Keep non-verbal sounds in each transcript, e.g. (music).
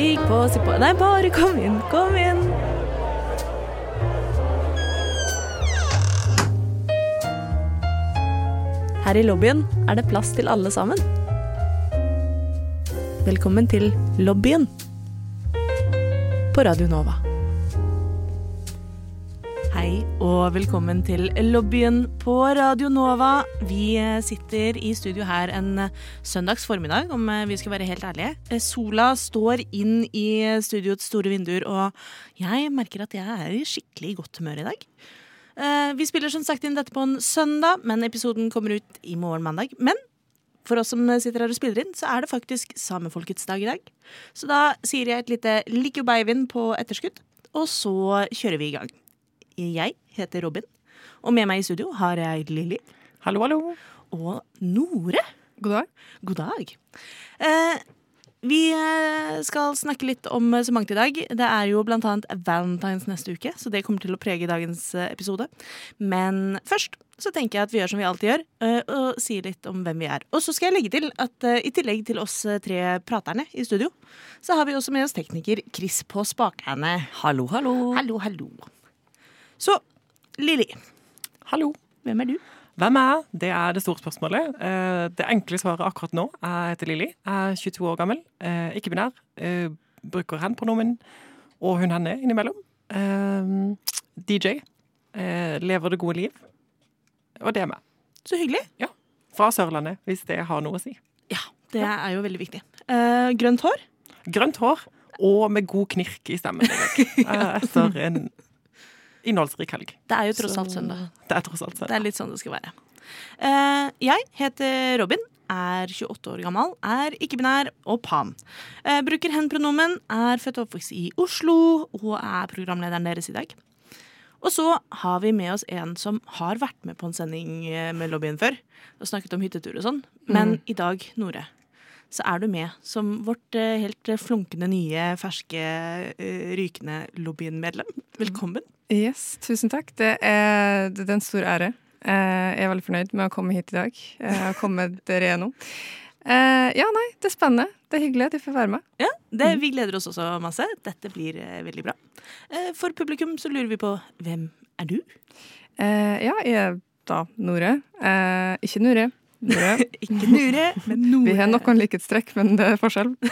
Stig på, si på Nei, bare kom inn, kom inn. Her i lobbyen er det plass til alle sammen. Velkommen til lobbyen på Radio Nova. Og velkommen til lobbyen på Radio Nova. Vi sitter i studio her en søndags formiddag, om vi skal være helt ærlige. Sola står inn i studioets store vinduer, og jeg merker at jeg er i skikkelig godt humør i dag. Eh, Vi spiller som sagt inn dette på en søndag, men episoden kommer ut i morgen mandag. Men for oss som sitter her og spiller inn, så er det faktisk samefolkets dag i dag. Så da sier jeg et lite Likjo Beivin på etterskudd, og så kjører vi i gang. Jeg heter Robin, og med meg i studio har jeg Lilly Hallo, hallo. og Nore. God dag. God dag. Eh, vi eh, skal snakke litt om eh, så mangt i dag. Det er jo blant annet Valentines neste uke, så det kommer til å prege dagens eh, episode. Men først så tenker jeg at vi gjør som vi alltid gjør, eh, og sier litt om hvem vi er. Og så skal jeg legge til at eh, i tillegg til oss tre praterne i studio, så har vi også med oss tekniker Chris på spakene. Hallo, hallo. Hallo, hallo. Så Lilly, Hallo. hvem er du? Hvem er jeg? Det er det store spørsmålet. Eh, Det enkle svaret akkurat nå Jeg heter Lilly. Jeg er 22 år gammel. eh, Ikke-binær. eh, Bruker hen-pronomen og hun henne innimellom. DJ. Lever det gode liv. Og det er meg. Så hyggelig. Ja. Fra Sørlandet, hvis det har noe å si. Ja, det er jo veldig viktig. Grønt hår? Grønt hår og med god knirk i stemmen (laughs) Etter en innholdsrik helg. Det er jo tross alt søndag. Det er tross alt søndag. Det er litt sånn det skal være. Uh, jeg heter Robin, er 28 år gammel, er ikke-binær og pan. Uh, bruker hen-pronomen, er født og oppvokst i Oslo og er programlederen deres i dag. Og så har vi med oss en som har vært med på en sending eh, med lobbyen før. Og snakket om hyttetur og sånn. Men i dag, Nore, så er du med som vårt eh, helt flunkende nye, ferske, eh, rykende lobbyen-medlem. Velkommen. Yes, tusen takk. Det er, det er en stor ære. Eh, Jeg er veldig fornøyd med å komme hit i dag. Har kommet dere gjennom. Eh, Ja, nei, det er spennende. Det er hyggelig at jeg får være med. Ja, det, Vi gleder oss også masse. Dette blir eh, veldig bra. Eh, for publikum så lurer vi på hvem er du? Eh, Ja, jeg er da Nore. Eh, Ikke Nure. Nore. (laughs) Ikke Nure, men Nore. Vi har noen likhetstrekk, men det er forskjell. (laughs)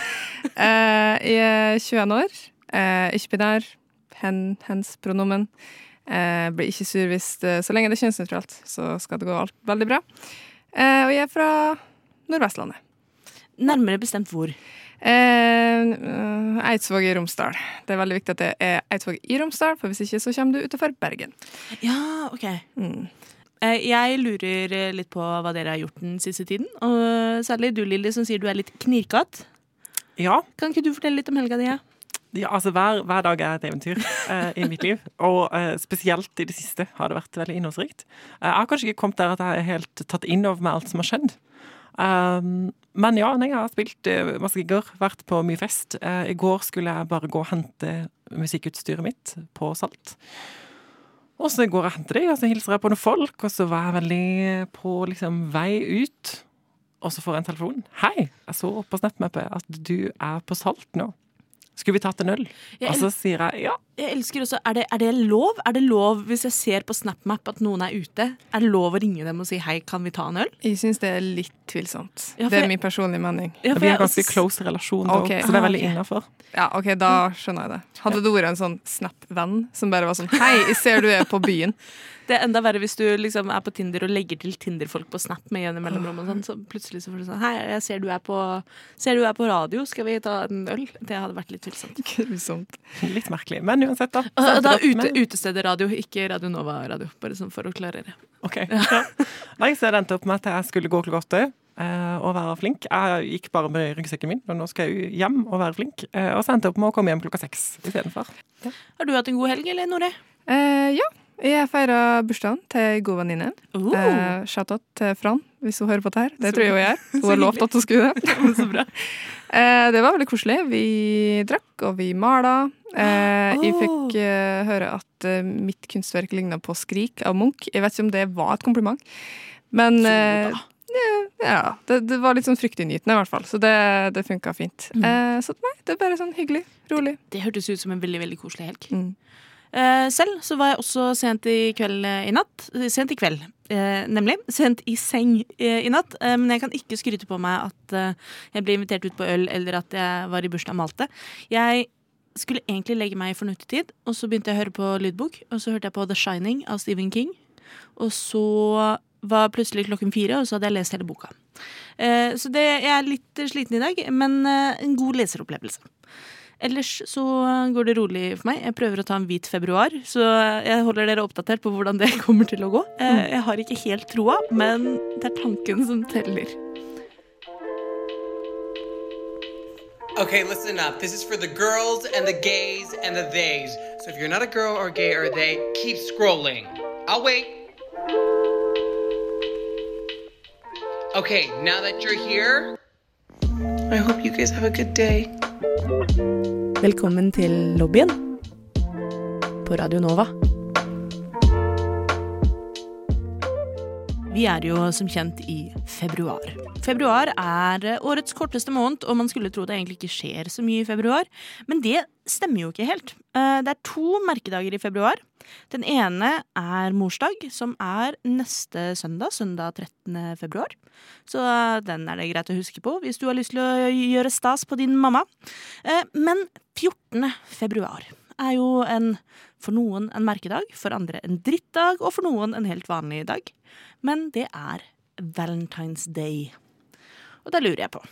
Eh, Jeg er 21 år. eh, Ikke binær. Hen, hens pronomen. Eh, Blir ikke sur hvis det, Så lenge det er kjønnsnøytralt, så skal det gå alt veldig bra. Og jeg er fra Nordvestlandet. Nærmere bestemt hvor. Eh, Eidsvåg i Romsdal. Det er veldig viktig at det er Eidsvåg i Romsdal, for hvis ikke så kommer du utenfor Bergen. Ja, ok. Mm. Eh, Jeg lurer eh, litt på hva dere har gjort den siste tiden. Og særlig du, Lilly, som sier du er litt knirkete. Ja, Kan ikke du fortelle litt om helga di? Ja? Ja, altså hver, hver dag er et eventyr eh, i mitt liv. Og eh, spesielt i det siste har det vært veldig innholdsrikt. Eh, jeg har kanskje ikke kommet der at jeg er helt tatt inn over meg alt som har skjedd. Um, men ja, nei, jeg har spilt eh, masse gigger, vært på mye fest. I går skulle jeg bare gå og hente musikkutstyret mitt på Salt. Og så går jeg og henter deg, og så hilser jeg på noen folk, og så var jeg veldig på liksom vei ut. Og så får jeg en telefon. Hei, jeg så på SnapMap at du er på Salt nå. Skulle vi tatt en øl? Jeg, Og så sier jeg ja. jeg elsker også er det, er det lov? Er det lov hvis jeg ser på SnapMap at noen er ute? Er det lov å ringe dem og si hei, kan vi ta en øl? Jeg syns det er litt tvilsomt. Ja, det er jeg- min personlige mening. Ja, Vi har ganske close relasjon, okay. Så det er veldig Ah, ok. innafor. Ja, OK, da skjønner jeg det. Hadde det vært en sånn Snap-venn som bare var sånn Hei, jeg ser du er på byen. Det er enda verre hvis du liksom er på Tinder og legger til Tinder-folk på Snap med jevne mellomrom. og sånn, Så plutselig så får du sånn Hei, jeg ser du er på, ser du er på radio, skal vi ta en øl? Det hadde vært litt tvilsomt. Grusomt. Litt merkelig. Men uansett, da. Og da ute, utestederradio, ikke Radio Nova-radio. Bare sånn for å klarere. Ok. Ja. Nei, så det endte opp med at jeg skulle gå klokka åtte eh, og være flink. Jeg gikk bare med ryggsekken min, og nå skal jeg hjem og være flink. Eh, og så endte jeg opp med å komme hjem klokka seks istedenfor. Har du hatt en god helg, eller, Nore? Eh, ja, jeg feira bursdagen til ei god venninne. Oh, Eh, Shout-out til Fran, hvis hun hører på det her. Det Så tror jeg (laughs) hun gjør. Hun har lovt at hun skulle det. (laughs) så bra. (laughs) Eh, det var veldig koselig. Vi drakk, og vi mala. Eh, Jeg fikk eh, høre at eh, mitt kunstverk ligna på 'Skrik' av Munch. Jeg vet ikke om det var et kompliment, men eh. Ja, det, det var litt sånn fryktinngytende, i hvert fall. Så det, det funka fint. Mm. Eh, så nei, det er bare sånn hyggelig. Rolig. Det hørtes ut som en veldig veldig koselig helg. Mm. Eh, selv så var jeg også sent i kveld eh, i natt. Sent i kveld, eh, nemlig. Sent i seng i natt. Men jeg kan ikke skryte på meg at jeg ble invitert ut på øl, eller at jeg var i bursdag og Malte. Jeg skulle egentlig legge meg i fornuftig tid, og så begynte jeg å høre på lydbok. Og så hørte jeg på The Shining av Stephen King. Og så var plutselig klokken fire, og så hadde jeg lest hele boka. Så det, jeg er litt sliten i dag, men en god leseropplevelse. Ellers så går det rolig for meg. Jeg prøver å ta en hvit februar, så jeg holder dere oppdatert på hvordan det (laughs) kommer til å gå. Eh, Jeg har ikke helt troa, men det er tanken som teller. Okay, listen up. This is for the girls and the gays and the theys. So if you're not a girl or gay or they, keep scrolling. I'll wait. Okay, now that you're here, I hope you guys have a good day. Velkommen til lobbyen på Radio Nova. Vi er jo som kjent i februar. Februar er årets korteste måned, og man skulle tro det egentlig ikke skjer så mye i februar. Men det stemmer jo ikke helt. Eh, Det er to merkedager i februar. Den ene er morsdag, som er neste søndag, søndag 13. februar. Så den er det greit å huske på hvis du har lyst til å gjøre stas på din mamma. Eh, Men 14. februar er jo en, for noen en merkedag, for andre en drittdag, og for noen en helt vanlig dag. Men det er Valentine's Day. Og da lurer jeg på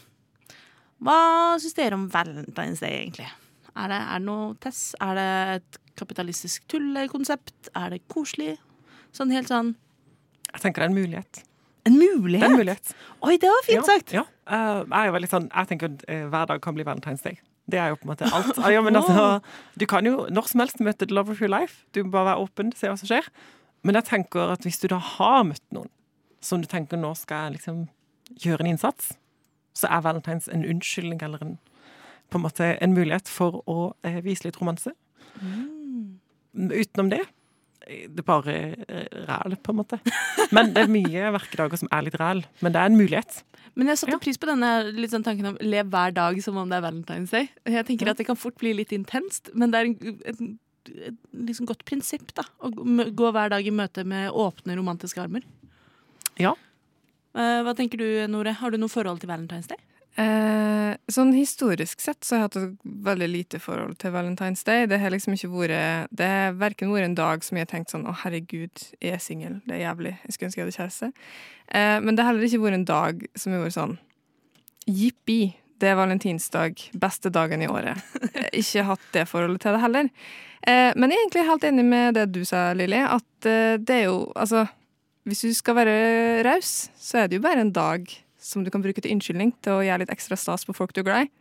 Hva syns dere om Valentine's Day, egentlig? Er det, er det noe tess? Er det et kapitalistisk tullekonsept? Er det koselig? Sånn helt sånn Jeg tenker det er en mulighet. En Det mulighet? er en mulighet. Oi, det var fint ja, sagt! Ja. Eh, jeg er jo sånn Jeg tenker eh, hver dag kan bli Valentine's Day. Det er jo på en måte alt. Ja, men altså, du kan jo når som helst møte the love of your life. Du må bare være åpen, se hva som skjer. Men jeg tenker at hvis du da har møtt noen som du tenker nå skal jeg liksom gjøre en innsats, så er Valentine's en unnskyldning eller en, på en måte en mulighet for å eh, vise litt romanse. Utenom det det er bare ræl, på en måte. Men det er mye verkedager som er litt ræl. Men det er en mulighet. Men jeg satte Ja. pris på denne sånn tanken om lev hver dag som om det er Valentine's Day. Jeg tenker Ja. at det kan fort bli litt intenst, men det er en, et liksom godt prinsipp, da. Å gå hver dag i møte med åpne, romantiske armer. Ja. Eh, hva tenker du, Nore? Har du noe forhold til Valentine's Day? Eh, sånn historisk sett så har jeg hatt et veldig lite forhold til Valentine's Day. Det har liksom ikke vært Det har verken vært en dag som jeg har tenkt sånn å herregud, jeg er singel, det er jævlig, jeg skulle ønske jeg hadde kjæreste. Eh, men det har heller ikke vært en dag som har vært sånn jippi, det er valentinsdag, beste dagen i året. Eh, ikke hatt det forholdet til det heller. Eh, men jeg er egentlig helt enig med det du sa, Lilly, at eh, det er jo altså Hvis du skal være raus, så er det jo bare en dag som du kan bruke til unnskyldning til å gjøre litt ekstra stas på folk du er glad i.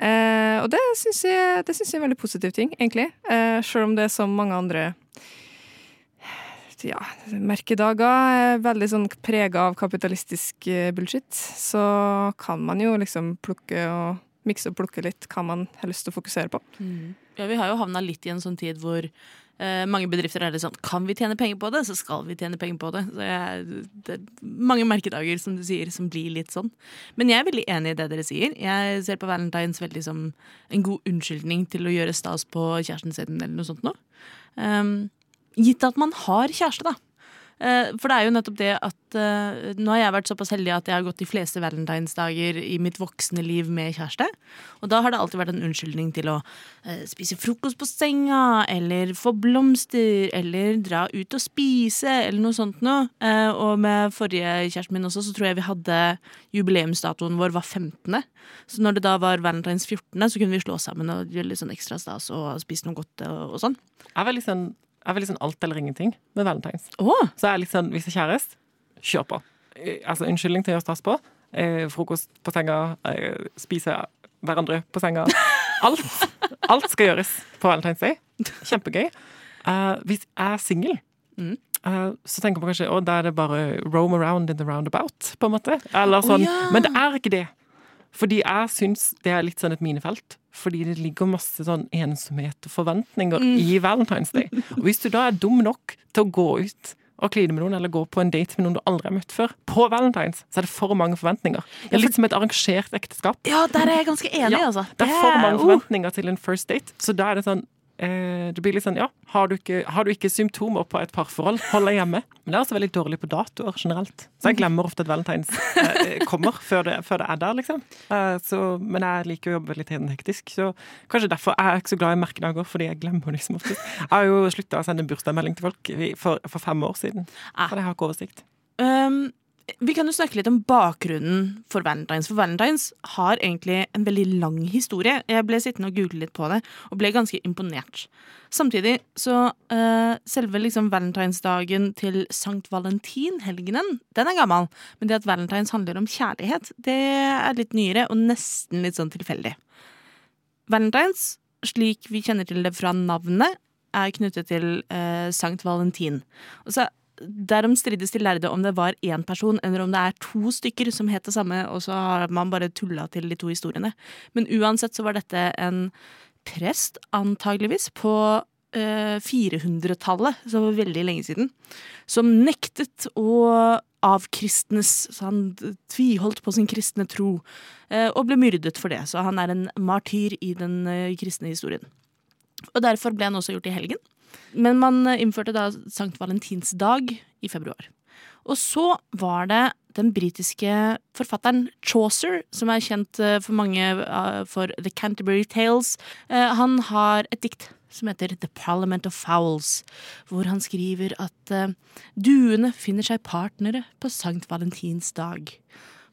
Eh, og det syns jeg, jeg er en veldig positiv ting, egentlig. Eh, Sjøl om det er som mange andre ja, merkedager er veldig sånn prega av kapitalistisk eh, bullshit, så kan man jo liksom plukke og mikse og plukke litt hva man har lyst til å fokusere på. Ja, vi har jo havna litt i en sånn tid hvor eh, mange bedrifter er litt sånn Kan vi tjene penger på det, så skal vi tjene penger på det. Så jeg, det er mange merkedager, som du sier, som blir litt sånn. Men jeg er veldig enig i det dere sier. Jeg ser på Valentines veldig som en god unnskyldning til å gjøre stas på kjæresten sin, eller noe sånt noe. Um, gitt at man har kjæreste, da. Eh, For det er jo nettopp det at eh, nå har jeg vært såpass heldig at jeg har gått de fleste valentinsdager i mitt voksne liv med kjæreste. Og da har det alltid vært en unnskyldning til å eh, spise frokost på senga, eller få blomster, eller dra ut og spise, eller noe sånt noe. Og med forrige kjæresten min også, så tror jeg vi hadde jubileumsdatoen vår var 15. Så når det da var valentines 14., så kunne vi slå sammen og gjøre litt sånn ekstra stas og spise noe godt og, og sånn. Jeg er veldig sånn, jeg vil liksom alt eller ingenting med valentines. Oh. Så jeg er litt sånn, hvis jeg er kjæreste, kjør på. Eh, Altså, unnskyldning til å gjøre stas på. Eh, frokost på senga, eh, spise hverandre på senga. (laughs) Alt. Alt skal gjøres på Valentine's Day. Kjempegøy. Eh, hvis jeg er singel, Mm. uh, så tenker man kanskje å, da er det bare roam around in the roundabout, på en måte. Eller sånn. Oh, ja. Men det er ikke det. Fordi jeg syns det er litt sånn et minefelt. Fordi det ligger masse sånn ensomhet og forventninger Mm. i Valentine's Day. Og hvis du da er dum nok til å gå ut og kline med noen eller gå på en date med noen du aldri har møtt før, på valentines, så er det for mange forventninger. Det er litt som et arrangert ekteskap. Ja, der er jeg ganske enig, Ja, altså. Det er for mange uh, forventninger til en first date, så da er det sånn Det blir litt sånn, ja, har du, ikke, har du ikke symptomer på et parforhold, hold deg hjemme. (laughs) Men det er altså veldig dårlig på datoer generelt. Så jeg glemmer ofte at valentines eh, kommer før det, før det er der, liksom. Eh, så, men jeg liker å jobbe litt hektisk, så kanskje derfor er jeg ikke så glad i merkedager, fordi jeg glemmer liksom ofte. Jeg har jo slutta å sende bursdagsmelding til folk for, for fem år siden, Ah. for jeg har ikke oversikt. Um, vi kan jo snakke litt om bakgrunnen for Valentines. For Valentines har egentlig en veldig lang historie. Jeg ble sittende og google litt på det, og ble ganske imponert. Samtidig så uh, Selve liksom valentinsdagen til Sankt Valentin, helgenen, den er gammel. Men det at valentines handler om kjærlighet, det er litt nyere og nesten litt sånn tilfeldig. Valentines, slik vi kjenner til det fra navnet, er knyttet til uh, Sankt Valentin. Og så Derom strides de lærde om det var én person, eller om det er to stykker som het det samme, og så har man bare tulla til de to historiene. Men uansett så var dette en prest, antageligvis, på eh, 400-tallet, så var veldig lenge siden, som nektet å avkristnes, så han tviholdt på sin kristne tro, eh, og ble myrdet for det. Så han er en martyr i den eh, kristne historien. Og derfor ble han også gjort i helgen. Men man innførte da Sankt Valentins dag i februar. Og så var det den britiske forfatteren Chaucer, som er kjent eh, for mange eh, for The Canterbury Tales. Eh, Han har et dikt som heter The Parliament of Fowls, hvor han skriver at duene finner seg partnere på Sankt Valentins dag.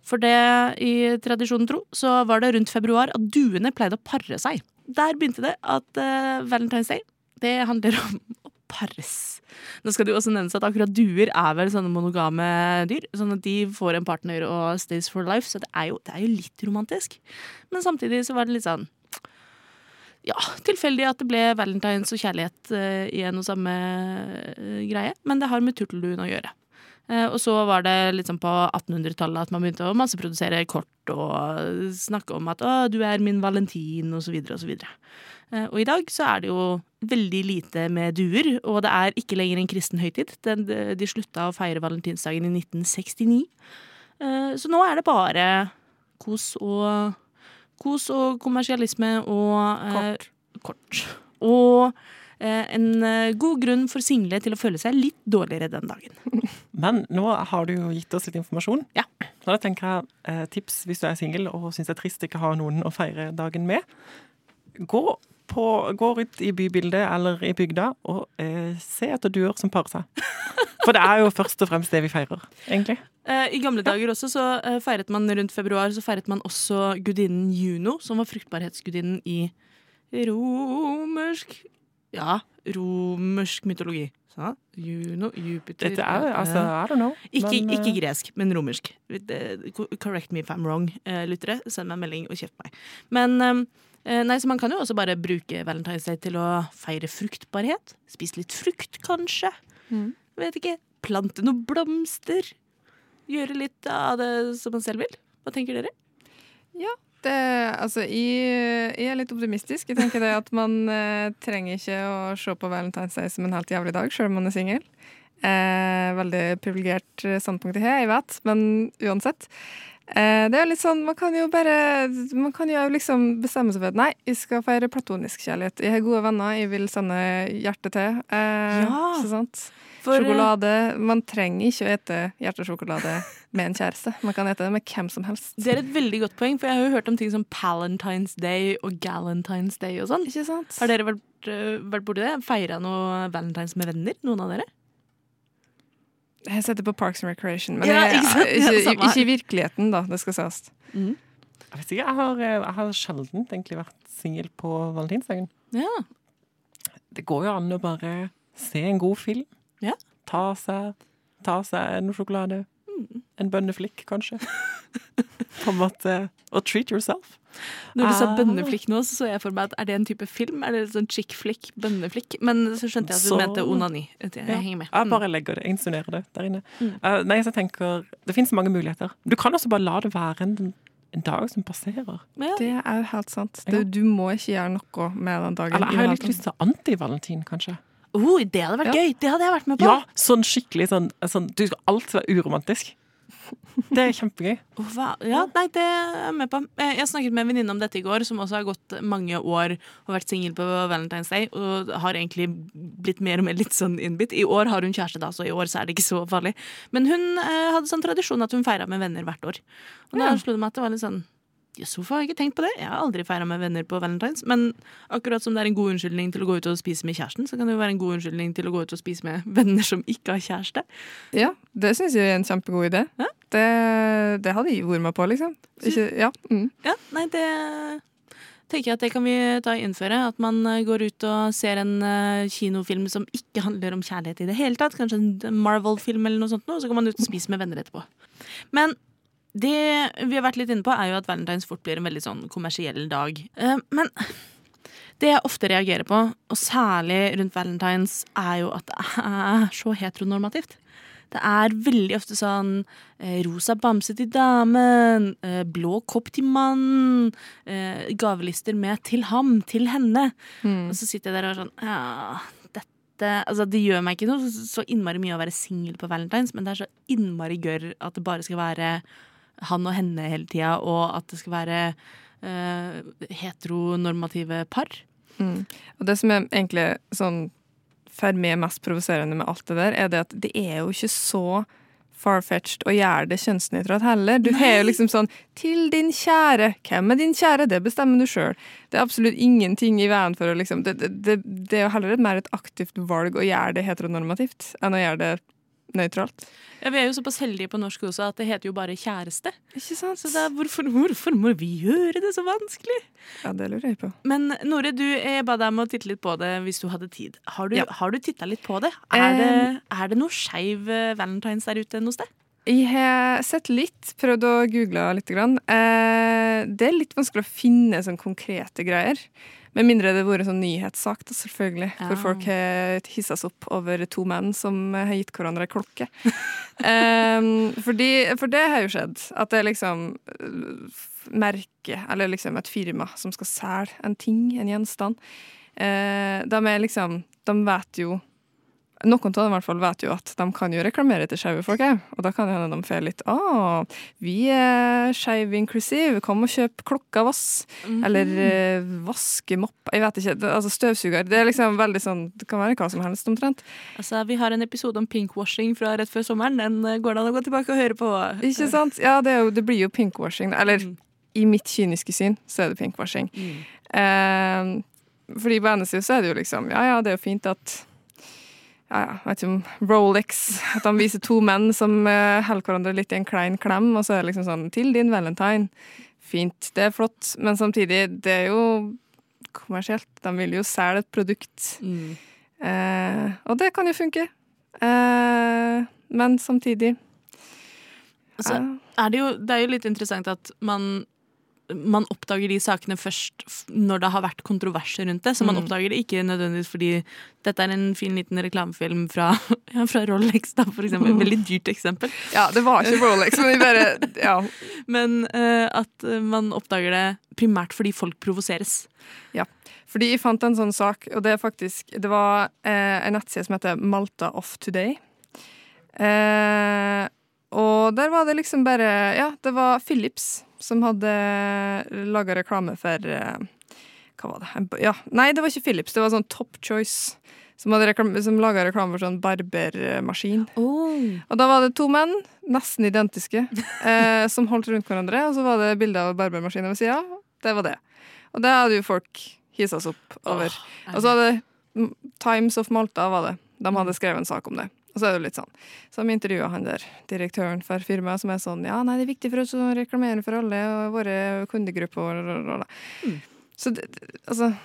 For det, i tradisjonen tro, så var det rundt februar at duene pleide å pare seg. Der begynte det at Valentine's Day, det handler om å pares. Nå skal det jo også nevnes at akkurat duer er vel sånne monogame dyr. Sånn at de får en partner og stays for life, så det er jo, det er jo litt romantisk. Men samtidig så var det litt sånn ja, tilfeldig at det ble valentines og kjærlighet uh, i en og samme uh, greie. Men det har med turtelduen å gjøre. Eh, og så var det liksom på 1800-tallet at man begynte å masseprodusere kort og snakke om at 'å, du er min valentin', og så videre og så videre. Eh, og i dag så er det jo veldig lite med duer, og det er ikke lenger en kristen høytid. De slutta å feire valentinsdagen i 1969. Eh, så nå er det bare kos og Kos og kommersialisme og eh, kort. Og en eh, god grunn for single til å føle seg litt dårligere den dagen. (laughs) Men nå har du jo gitt oss litt informasjon. Ja. Så da tenker jeg eh, tips hvis du er singel og syns det er trist ikke å ha noen å feire dagen med. Gå, på, gå ut i bybildet eller i bygda og eh, se etter duer som parer seg. (laughs) For det er jo først og fremst det vi feirer, egentlig. Eh, I gamle dager også så eh, feiret man rundt februar så feiret man også gudinnen Juno, som var fruktbarhetsgudinnen i romersk Ja, romersk mytologi. Så, Juno, Jupiter Dette er altså, I don't know. Ikke, men, eh, ikke gresk, men romersk. Correct me if I'm wrong, eh, lyttere. Send meg en melding og kjeft meg. Men eh, nei, så man kan jo også bare bruke Valentine's Day til å feire fruktbarhet. Spise litt frukt, kanskje. Mm. Vet ikke. Plante noen blomster. Gjøre litt av det som man selv vil. Hva tenker dere? Det, altså, jeg, jeg er litt optimistisk. Jeg tenker det at man eh, trenger ikke å se på Valentine's Day som en helt jævlig dag, selv om man er singel. Eh, veldig privilegert eh, standpunkt jeg har, jeg vet, men uansett. Eh, det er litt sånn, Man kan jo bare Man kan jo liksom bestemme seg for at nei, jeg skal feire platonisk kjærlighet. Jeg har gode venner, jeg vil sende hjertet til. Eh, Ja. Sånn sant? For, eh, Sjokolade. Man trenger ikke å ete hjertesjokolade med en kjæreste. Man kan ete det med hvem som helst. Det er et veldig godt poeng, for jeg har jo hørt om ting som Palentine's Day og Galentine's Day og sånn. Ikke sant? Har dere vært, øh, vært borti det? Feira noe valentines med venner? Noen av dere? Jeg setter på Parks and Recreation, men Ja, ikke jeg, ikke, ikke i virkeligheten, da. Det skal sies. Jeg vet ikke, jeg har, eh, jeg har sjelden egentlig vært singel på valentinsdagen. Ja. Det går jo an å bare se en god film. Ja. Ta seg, ta seg en sjokolade. Mm. En bønneflikk, kanskje. (laughs) På en måte. Og treat yourself. Når du sa Ah. bønneflikk nå, så så jeg for meg at er det en type film? Er det en sånn chick flick, bønneflikk? Men så skjønte jeg at du Så- mente onani. Jeg Ja. henger med. Jeg bare legger det, jeg insinuerer det der inne. Mm. Uh, nei, så jeg tenker, Det finnes mange muligheter. Du kan også bare la det være en, en dag som passerer. Mm. Ja. Det er helt sant. Det, Du, du må ikke gjøre noe med den dagen. Eller jeg har litt lyst til anti-valentin, kanskje. Oh, det hadde vært gøy! Det hadde jeg vært med på. Ja, sånn skikkelig sånn, sånn Du skal alltid være uromantisk. Det er kjempegøy. (laughs) Hva? Ja, nei, det er jeg med på. Eh, Jeg snakket med en venninne om dette i går, som også har gått mange år og vært singel på Valentine's Day, og har egentlig blitt mer og mer litt sånn innbitt. I år har hun kjæreste, da, så i år så er det ikke så farlig. Men hun eh, hadde sånn tradisjon at hun feira med venner hvert år. Og da Ja. slo det meg at det var litt sånn Jøss, hvorfor har jeg ikke tenkt på det? Jeg har aldri feira med venner på valentines. Men akkurat som det er en god unnskyldning til å gå ut og spise med kjæresten, så kan det jo være en god unnskyldning til å gå ut og spise med venner som ikke har kjæreste. Ja, det syns jeg er en kjempegod idé. Ja. Det, det hadde jeg vært med på, liksom. Ikke, ja. Mm. Ja, nei, det tenker jeg at det kan vi ta og innføre. At man eh, går ut og ser en eh, kinofilm som ikke handler om kjærlighet i det hele tatt. Kanskje en Marvel-film eller noe sånt, og så går man ut og spiser med venner etterpå. Men det vi har vært litt inne på, er jo at valentines fort blir en veldig sånn kommersiell dag. Eh, Men det jeg ofte reagerer på, og særlig rundt valentines, er jo at det er så heteronormativt. Det er veldig ofte sånn eh, rosa bamse til damen, eh, blå kopp til mannen, gavelister med 'til ham', 'til henne'. Mm. Og så sitter jeg der og er sånn Ja, dette Altså, det gjør meg ikke noe så innmari mye å være singel på valentines, men det er så innmari gørr at det bare skal være han og henne hele tida, og at det skal være uh, heteronormative par. Mm. Og det som er egentlig sånn for meg mest provoserende med alt det der, er det at det er jo ikke så farfetched å gjøre det kjønnsnøytralt heller. Du har jo liksom sånn 'til din kjære'. Hvem er din kjære? Det bestemmer du sjøl. Det er absolutt ingenting i veien for å liksom Det, det, det, er jo heller et mer et aktivt valg å gjøre det heteronormativt enn å gjøre det nøytralt. Ja, Vi er jo såpass heldige på norsk også at det heter jo bare kjæreste. Ikke sant? Så det er, hvorfor, hvorfor må vi gjøre det så vanskelig? Ja, det lurer jeg på. Men Nore, du, jeg ba deg om å titte litt på det hvis du hadde tid. Har du, Ja. du titta litt på det? Er det, er det noe skeiv eh, valentines der ute noe sted? Jeg har sett litt, prøvd å google litt. Grann. Eh, det er litt vanskelig å finne sånn konkrete greier. Med mindre det har vært en sånn nyhetssak, da, selvfølgelig. Ja. Hvor folk har hissa seg opp over to menn som har gitt hverandre klokke. (laughs) eh, fordi, for det har jo skjedd. At det er liksom eh, merke, eller liksom et firma som skal selge en ting, en gjenstand. Eh, de er liksom De vet jo noen av dem i hvert fall vet jo at de kan jo reklamere til skeive folk. Og da kan det hende de får litt Å, vi er skeive inclusive, kom og kjøp klokke av oss. Eller eh, vaskemopp. Jeg vet ikke. Det, altså støvsuger. Det er liksom veldig sånn Det kan være hva som helst, omtrent. Altså, Vi har en episode om pinkwashing fra rett før sommeren. Den eh, går det an å gå tilbake og høre på. Ikke sant? Ja, det, jo, det blir jo pinkwashing. Eller Mm. i mitt kyniske syn så er det pinkwashing. Mm. Eh, fordi på ene siden så er det jo liksom Ja, ja, det er jo fint at ja, ja, vet ikke om Rolex At de viser to menn som uh, holder hverandre litt i en klein klem, og så er det liksom sånn 'Til din valentine'. Fint, det er flott, men samtidig, det er jo kommersielt. De vil jo selge et produkt. Mm. Uh, og det kan jo funke. Uh, men samtidig Altså, er det, jo, det er jo litt interessant at man man oppdager de sakene først når det har vært kontroverser rundt det. Så man Mm. oppdager det ikke nødvendigvis fordi dette er en fin liten reklamefilm fra, (laughs) ja, fra Rolex, da, for eksempel. Et veldig dyrt eksempel. ja, det var ikke Rolex, men vi bare Ja. (laughs) Men uh, at eh, man oppdager det primært fordi folk provoseres. Ja. Fordi jeg fant en sånn sak, og det er faktisk Det var eh, en nettside som heter Malta Off Today. Eh, og der var det liksom bare Ja, det var Philips som hadde laga reklame for eh, Hva var det? Ja, nei, det var ikke Philips, det var sånn Top Choice. Som, hadde som laga reklame for sånn barbermaskin. Og da var det to menn, nesten identiske, (laughs) eh, som holdt rundt hverandre. Og så var det bilde av barbermaskinen ved sida. Det var det. Og det hadde jo folk hissa opp over. Og så hadde Times of Malta var det. De hadde skrevet en sak om det. Og så er det litt sånn. Så de intervjua han der, direktøren for firmaet, som er sånn Ja, nei, det er viktig for oss å reklamere for alle og våre kundegrupper. og- Mm. Så det, altså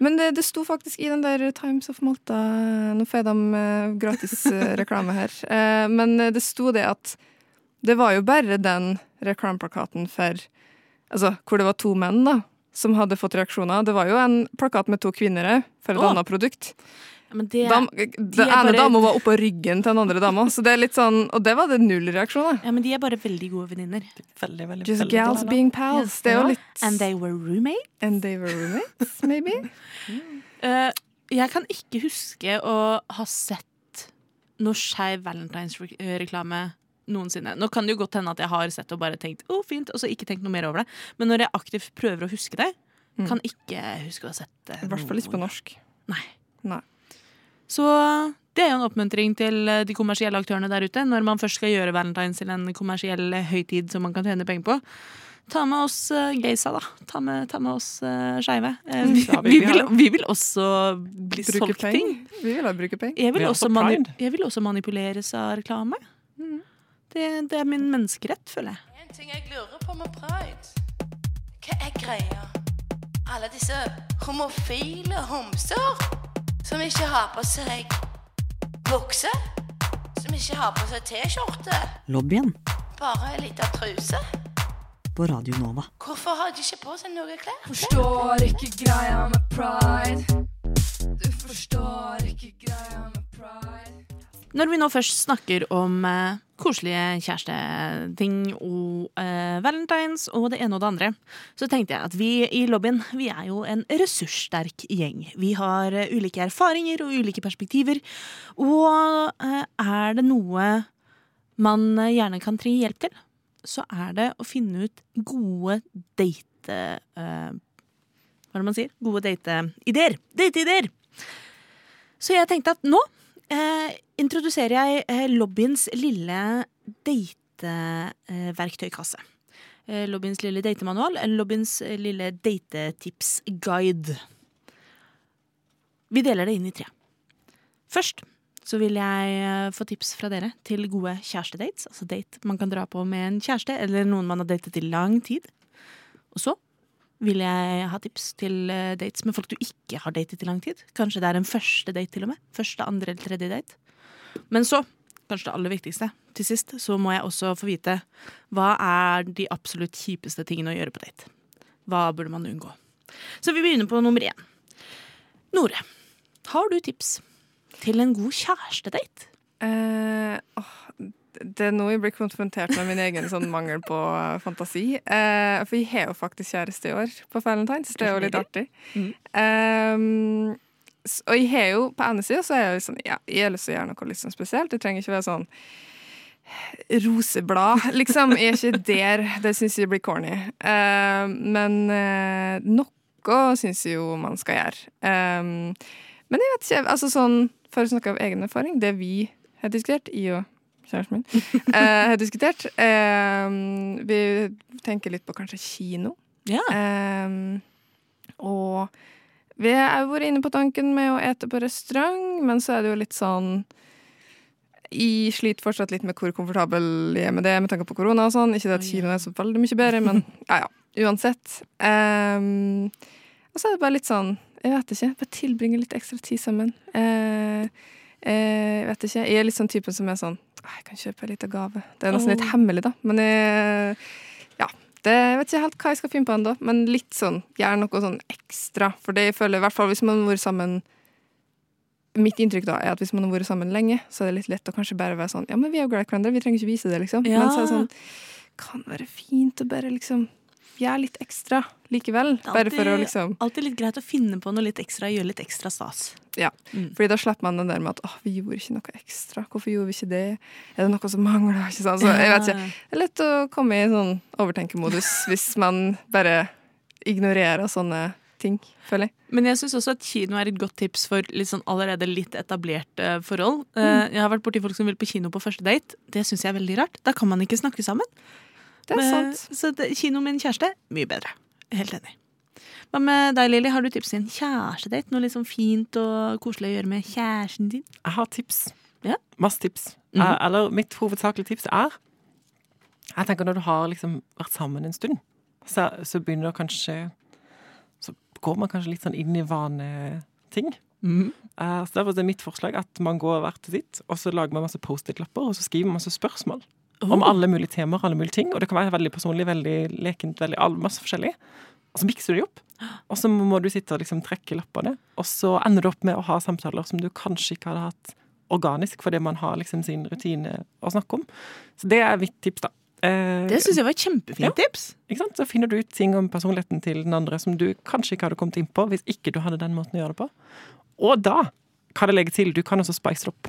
Men det, det sto faktisk i den der Times of Malta Nå får jeg dem gratis eh, (laughs) reklame her. Eh, men det sto det at det var jo bare den reklameplakaten for Altså, hvor det var to menn, da, som hadde fått reaksjoner. Det var jo en plakat med to kvinner òg, for et oh. annet produkt. Men det, Dam, den er ene bare- dama var oppå ryggen til den andre dama, så det er litt sånn, og det var det null reaksjon. ja, men de er bare veldig gode venninner. Veldig, veldig, Just veldig gals being pals. Det er jo litt And they were roommates. And they were roommates, maybe? (laughs) Eh, jeg kan ikke huske å ha sett noe skeiv valentinsreklame noensinne. Nå kan det jo godt hende at jeg har sett og bare tenkt å, fint, og så ikke tenkt noe mer over det. Men når jeg aktivt prøver å huske det, Mm. kan ikke huske å ha sett det. I hvert fall ikke på norsk. Nei. Nei. Så det er jo en oppmuntring til eh, de kommersielle aktørene der ute. Når man først skal gjøre valentines til en kommersiell høytid som man kan tjene penger på. Ta med oss uh, gaysa, da. Ta med, ta med oss uh, skeive. Eh, (laughs) vi, vi- vi, vi vil, også bli Bruke solgt ting. Vi vil ha bruke penger. Jeg vil, Vi også også mani jeg vil også manipuleres av reklame. Mm. Det, det er min menneskerett, føler jeg. En ting jeg lurer på med pride. Hva er greia? Alle disse homofile homser som ikke har på seg bukse, som ikke har på seg T-skjorte, Lobbyen bare ei lita truse. på Radio Nova. Hvorfor har de ikke på seg noe klær? Forstår ikke greia med pride. Du forstår ikke greia med pride. Når vi nå først snakker om eh, koselige kjæresteting og eh, valentines og det ene og det andre, så tenkte jeg at vi i lobbyen vi er jo en ressurssterk gjeng. Vi har eh, ulike erfaringer og ulike perspektiver. Og eh, er det noe man eh, gjerne kan trenge hjelp til, så er det å finne ut gode date... eh, hva er det man sier? Gode dateideer. Dateideer! Så jeg tenkte at nå eh, introduserer jeg eh, lobbyens lille dateverktøykasse. Eh, lobbyens lille datemanual, lobbyens eh, lille datetipsguide. Vi deler det inn i tre. Først så vil jeg eh, få tips fra dere til gode kjærestedates. Altså date man kan dra på med en kjæreste, eller noen man har datet i lang tid. Og så vil jeg ha tips til eh, dates med folk du ikke har datet i lang tid. Kanskje det er en første date til og med. Første, andre eller tredje date. Men så, kanskje det aller viktigste, til sist, så må jeg også få vite hva er de absolutt kjipeste tingene å gjøre på date. Hva burde man unngå? Så vi begynner på nummer én. Nore, har du tips til en god kjærestedate? Uh, åh, det er nå jeg blir konfrontert med min egen sånn mangel på eh, fantasi. Eh, for jeg har jo faktisk kjæreste i år på Valentine's. Det er jo litt artig. Mm. Um, og jeg har jo på ene sida så er jeg jo sånn Ja, jeg har lyst til å gjøre noe litt sånn spesielt. Det trenger ikke være sånn roseblad, liksom. Jeg er ikke der. Det syns jeg blir corny. Uh, men uh, noe syns jeg jo man skal gjøre. Um, men jeg vet ikke, altså sånn For å snakke av egen erfaring, det vi har diskutert, i og kjæresten min, (laughs) eh, har diskutert eh, Vi tenker litt på kanskje kino. Ja. Eh, og vi har jo vært inne på tanken med å ete på restaurant, men så er det jo litt sånn Jeg sliter fortsatt litt med hvor komfortabel jeg er med det med tanke på korona og sånn. Ikke det at kinoen kino er så veldig mye bedre, men (laughs) ja ja. Uansett. Um, og så er det bare litt sånn Jeg vet ikke. Bare tilbringe litt ekstra tid sammen. Eh, jeg vet ikke. Jeg er litt sånn typen som er sånn «Ah, Jeg kan kjøpe en liten gave. Det er nesten litt hemmelig, da. Men jeg, ja. Det, jeg vet ikke helt hva jeg skal finne på ennå, men litt sånn, gjerne noe sånn ekstra. For det jeg føler, i hvert fall hvis man har vært sammen Mitt inntrykk da er at hvis man har vært sammen lenge, så er det litt lett å kanskje bare være sånn Ja, men vi er jo glad i hverandre, vi trenger ikke vise det, liksom. Ja. Men så er det sånn Kan være fint å bare liksom gjøre litt ekstra likevel. Er Bare for å alltid- liksom Alltid litt greit å finne på noe litt ekstra, gjøre litt ekstra stas. Ja. Mm. Fordi da slipper man den der med at 'Å, vi gjorde ikke noe ekstra. Hvorfor gjorde vi ikke det? Er det noe som mangler? (laughs) Ikke sant? Så jeg vet ikke. Det er lett å komme i sånn overtenkemodus (laughs) hvis man bare ignorerer sånne ting, føler jeg. Men jeg syns også at kino er et godt tips for litt sånn allerede litt etablerte forhold. Mm. Jeg har vært borti folk som vil på kino på første date. Det syns jeg er veldig rart. Da kan man ikke snakke sammen. Det er Men- sant. Så det, kino med en kjæreste, mye bedre. Helt enig. Hva med deg, Lilly? Har du tips til en kjærestedate? Noe sånn fint og koselig å gjøre med kjæresten din? Jeg har tips. Ja. Masse tips. Mhm. Eh, Eller mitt hovedsakelige tips er Jeg tenker når du har liksom vært sammen en stund, så, så begynner det kanskje Så går man kanskje litt sånn inn i vaneting. Mhm. Eh, Så derfor er det mitt forslag at man går hvert til sitt, og så lager man masse Post-It-lapper, og så skriver man masse spørsmål. Om Oh. alle mulige temaer, alle mulige ting. Og det kan være veldig personlig, veldig lekent, veldig masse forskjellig. Og så mikser du de opp. Og så må du sitte og liksom trekke lappene. Og så ender du opp med å ha samtaler som du kanskje ikke hadde hatt organisk, fordi man har liksom sin rutine å snakke om. Så det er mitt tips, da. Eh, Det syns jeg var et kjempefint Ja. tips. Så finner du ut ting om personligheten til den andre som du kanskje ikke hadde kommet inn på hvis ikke du hadde den måten å gjøre det på. Og da kan jeg legge til Du kan også spice det opp.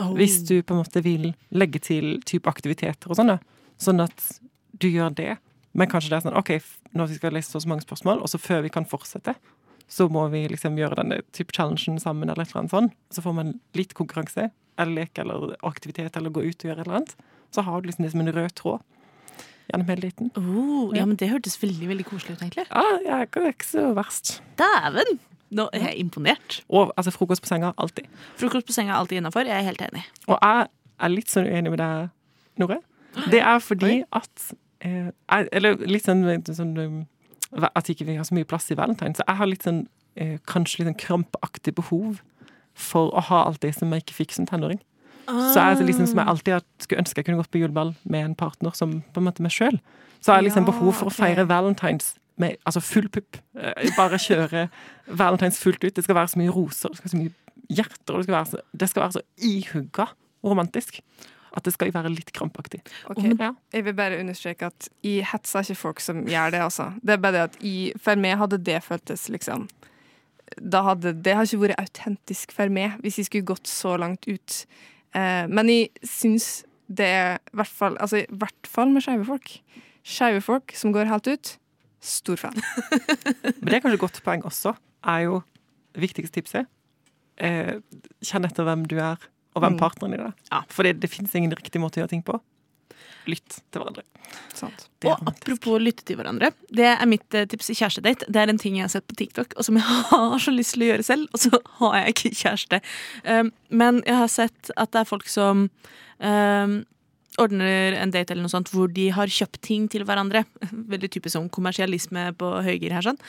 Oh. Hvis du på en måte vil legge til type aktiviteter og sånn. Sånn at du gjør det. Men kanskje det er sånn OK, nå skal vi lese så mange spørsmål, og så før vi kan fortsette, så må vi liksom gjøre denne type challengen sammen, eller et eller annet sånn. Så får man litt konkurranse, eller lek, eller aktivitet, eller gå ut og gjøre et eller annet. Så har du liksom det som en rød tråd gjennom hele liten. Oh, ja, men det hørtes veldig veldig koselig ut, egentlig. Ja, ja, det er ikke så verst. Dæven! Nå er jeg imponert. Og altså, frokost på senga, alltid. Frokost på senga alltid innafor. Jeg er helt enig. Og jeg er litt sånn uenig med deg, Nore. Det er fordi at eh, Eller litt sånn, sånn um, At ikke vi har så mye plass i valentine. Så jeg har litt sånn eh, kanskje litt sånn krampaktig behov for å ha alt det som jeg ikke fikk som tenåring. Så jeg liksom, som jeg alltid skulle ønske jeg kunne gått på juleball med en partner som på en måte meg sjøl. Så jeg har liksom Ja, behov for å feire valentines med altså full pupp. Eh, Bare kjøre valentines fullt ut. Det skal være så mye roser, det skal være så mye hjerter, og det skal være så, det skal være så ihugga romantisk. At det skal være litt krampaktig. Okay. Ja. Jeg vil bare understreke at jeg hetser ikke folk som gjør det, altså. Det er bare det at jeg, for meg hadde det føltes liksom da hadde, Det har ikke vært autentisk for meg hvis jeg skulle gått så langt ut. Eh, men jeg syns det er i hvert fall Altså i hvert fall med skeive folk. Skeive folk som går helt ut. Stor fan. Men det er kanskje et godt poeng også, er jo viktigste tipset. Eh, kjenn etter hvem du er, og hvem Mm. partneren din er. Ja. For det, det fins ingen riktig måte å gjøre ting på. Lytt til hverandre. Er Og apropos lytte til hverandre. Det er mitt eh, tips i kjærestedate. Det er en ting jeg har sett på TikTok, og som jeg (laughs) har så lyst til å gjøre selv, og så har jeg ikke kjæreste. Um, men jeg har sett at det er folk som um, ordner en date eller noe sånt hvor de har kjøpt ting til hverandre. (laughs) Veldig typisk sånn kommersialisme på høygir her, sånn.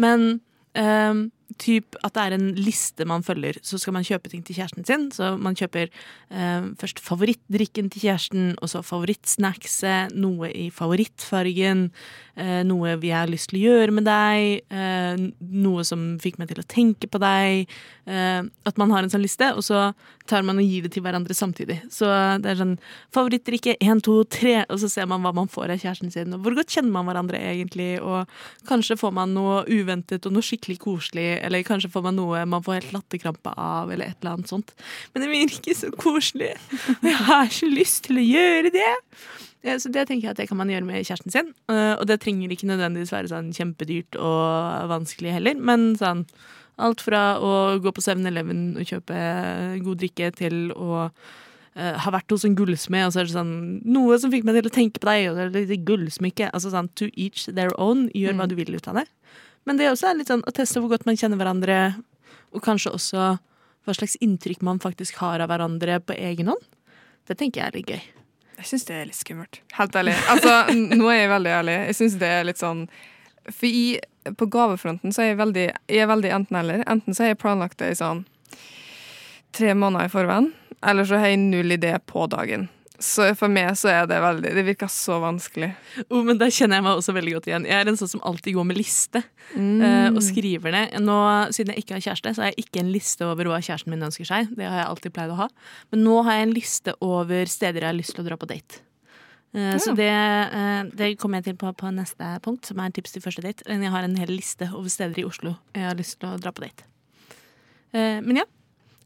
Men um, typ at det er en liste man følger, så skal man kjøpe ting til kjæresten sin. Så man kjøper eh, først favorittdrikken til kjæresten, og så favorittsnackset, noe i favorittfargen, eh, noe vi har lyst til å gjøre med deg, eh, noe som fikk meg til å tenke på deg. Eh, at man har en sånn liste, og så tar man og gir det til hverandre samtidig. Så det er sånn favorittdrikke én, to, tre, og så ser man hva man får av kjæresten sin. Og hvor godt kjenner man hverandre egentlig, og kanskje får man noe uventet og noe skikkelig koselig, eller kanskje får man noe man får helt latterkrampe av, eller et eller annet sånt. Men det virker så koselig. Og jeg har ikke lyst til å gjøre det. Ja, så det tenker jeg at det kan man gjøre med kjæresten sin. Eh, og det trenger ikke nødvendigvis være sånn kjempedyrt og vanskelig heller, men sånn alt fra å gå på 7-Eleven og kjøpe god drikke til å Uh, ha vært hos en gullsmed, og så er det sånn noe som fikk meg til å tenke på deg, og det er et lite gullsmykke. Altså sånn to each their own. Gjør hva du vil ut av det. Men det også er litt sånn å teste hvor godt man kjenner hverandre, og kanskje også hva slags inntrykk man faktisk har av hverandre på egen hånd. Det tenker jeg er litt gøy. Jeg syns det er litt skummelt. Helt ærlig. Altså, nå er jeg veldig ærlig. Jeg syns det er litt sånn For i, på gavefronten så er jeg veldig, veldig enten-eller. Enten så har jeg planlagt det i sånn tre måneder i forveien, eller så har jeg null idé på dagen. Så for meg så er det veldig Det virker så vanskelig. Oh, men Der kjenner jeg meg også veldig godt igjen. Jeg er en sånn som alltid går med liste Mm. eh, og skriver ned. Nå, Siden jeg ikke har kjæreste, så har jeg ikke en liste over hva kjæresten min ønsker seg. Det har jeg alltid pleid å ha. Men nå har jeg en liste over steder jeg har lyst til å dra på date. Ja. Så det, eh, det kommer jeg til på, på neste punkt, som er tips til første date. Jeg har en hel liste over steder i Oslo jeg har lyst til å dra på date. Eh, Men ja.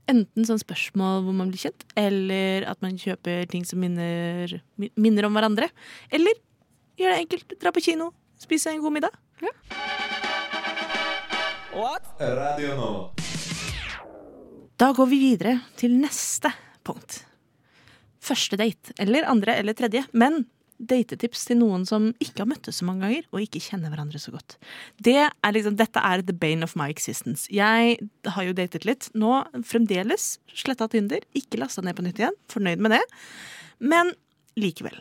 Enten sånn spørsmål hvor man blir kjent, eller at man kjøper ting som minner, minner om hverandre. Eller gjør det enkelt. Dra på kino, spise en god middag. Radio Nova. Da går vi videre til neste punkt. Første date, eller andre eller tredje, men datetips til noen som ikke har møttes så mange ganger, og ikke kjenner hverandre så godt. Det er liksom, dette er the bane of my existence. Jeg har jo datet litt. Nå fremdeles sletta Tinder, ikke lasta ned på nytt igjen. Fornøyd med det. Men likevel.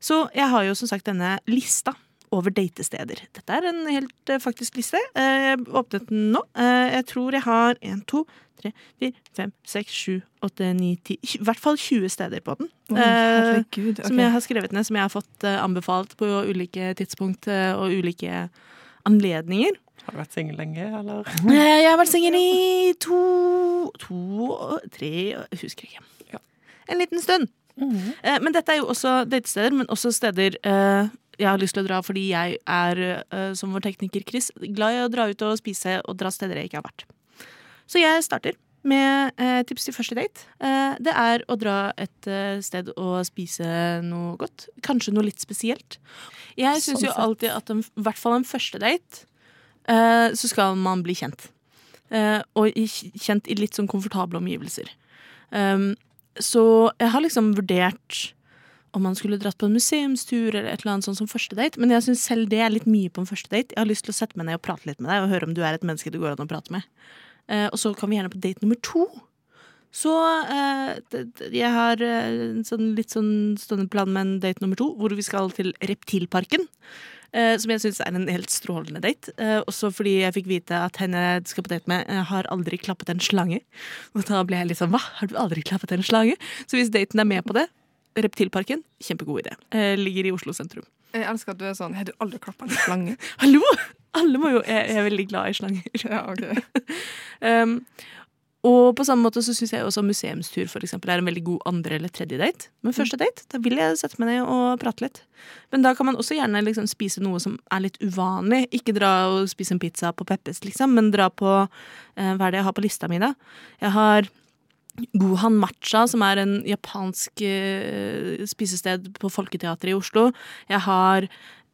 Så jeg har jo som sagt denne lista over datesteder. Dette er en helt eh, faktisk liste. Eh, Jeg åpnet den nå. Eh, Jeg tror jeg har en, to, tre, fire, fem, seks, sju, åtte, ni, ti I hvert fall 20 steder på den. Eh, herregud. Som jeg har skrevet ned, som jeg har fått anbefalt på ulike tidspunkt og ulike anledninger. Har du vært singel lenge, eller? (laughs) Jeg har vært singel i to, to, tre Jeg husker ikke. Ja. En liten stund. Eh, Men dette er jo også datesteder, men også steder eh, jeg har lyst til å dra fordi jeg er, eh, som vår tekniker Chris, glad i å dra ut og spise og dra steder jeg ikke har vært. Så jeg starter med eh, tips til første date. Eh, det er å dra et eh, sted og spise noe godt. Kanskje noe litt spesielt. Jeg syns Sånn jo alltid at en, i hvert fall en første date, eh, så skal man bli kjent. Eh, og i, kjent i litt sånn komfortable omgivelser. Um, så jeg har liksom vurdert om man skulle dratt på en museumstur eller et eller annet sånt som første date, men jeg syns selv det er litt mye på en første date. Jeg har lyst til å sette meg ned og prate litt med deg og høre om du er et menneske det går an å prate med. Eh, og så kan vi gjerne på date nummer to. Så eh, jeg har eh, en sånn, litt sånn stående plan med en date nummer to, hvor vi skal til Reptilparken. Eh, som jeg syns er en helt strålende date. Eh, også fordi jeg fikk vite at henne jeg skal på date med, eh, har aldri klappet en slange. Og da ble jeg litt sånn hva, har du aldri klappet en slange? Så hvis daten er med på det, Reptilparken, kjempegod idé. Eh, ligger i Oslo sentrum. Jeg elsker at du er sånn Har du aldri klappa en slange? (laughs) Hallo! Alle må jo Jeg jeg er veldig glad i slanger. (laughs) Ja, ok. (laughs) Um, og på samme måte så syns jeg også museumstur for eksempel, er en veldig god andre eller tredje date. Men første date, da vil jeg sette meg ned og prate litt. Men da kan man også gjerne liksom spise noe som er litt uvanlig. Ikke dra og spise en pizza på Peppes, liksom, men dra på eh, Hva er det jeg har på lista mi, da? Jeg har Gohan Matcha, som er en japansk eh, spisested på Folketeatret i Oslo. Jeg har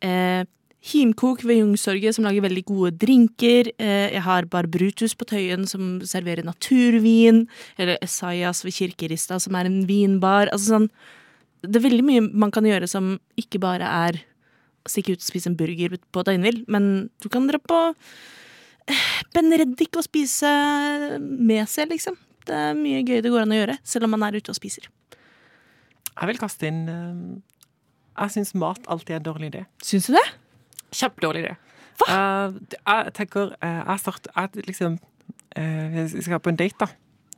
eh, Himkok ved Jungsorget, som lager veldig gode drinker. Eh, jeg har Bar Brutus på Tøyen, som serverer naturvin. Eller Esaias ved Kirkerista, som er en vinbar. Altså sånn Det er veldig mye man kan gjøre som ikke bare er å stikke ut og spise en burger på døgnvill, men du kan dra på Ben Reddik og spise med seg, liksom. Det er mye gøy det går an å gjøre, selv om man er ute og spiser. Jeg vil kaste inn eh, Jeg syns mat alltid er en dårlig idé. Syns du det? Kjempedårlig idé. Hva? det- jeg tenker eh, Jeg starter jeg liksom Hvis Jeg skal på en date, da.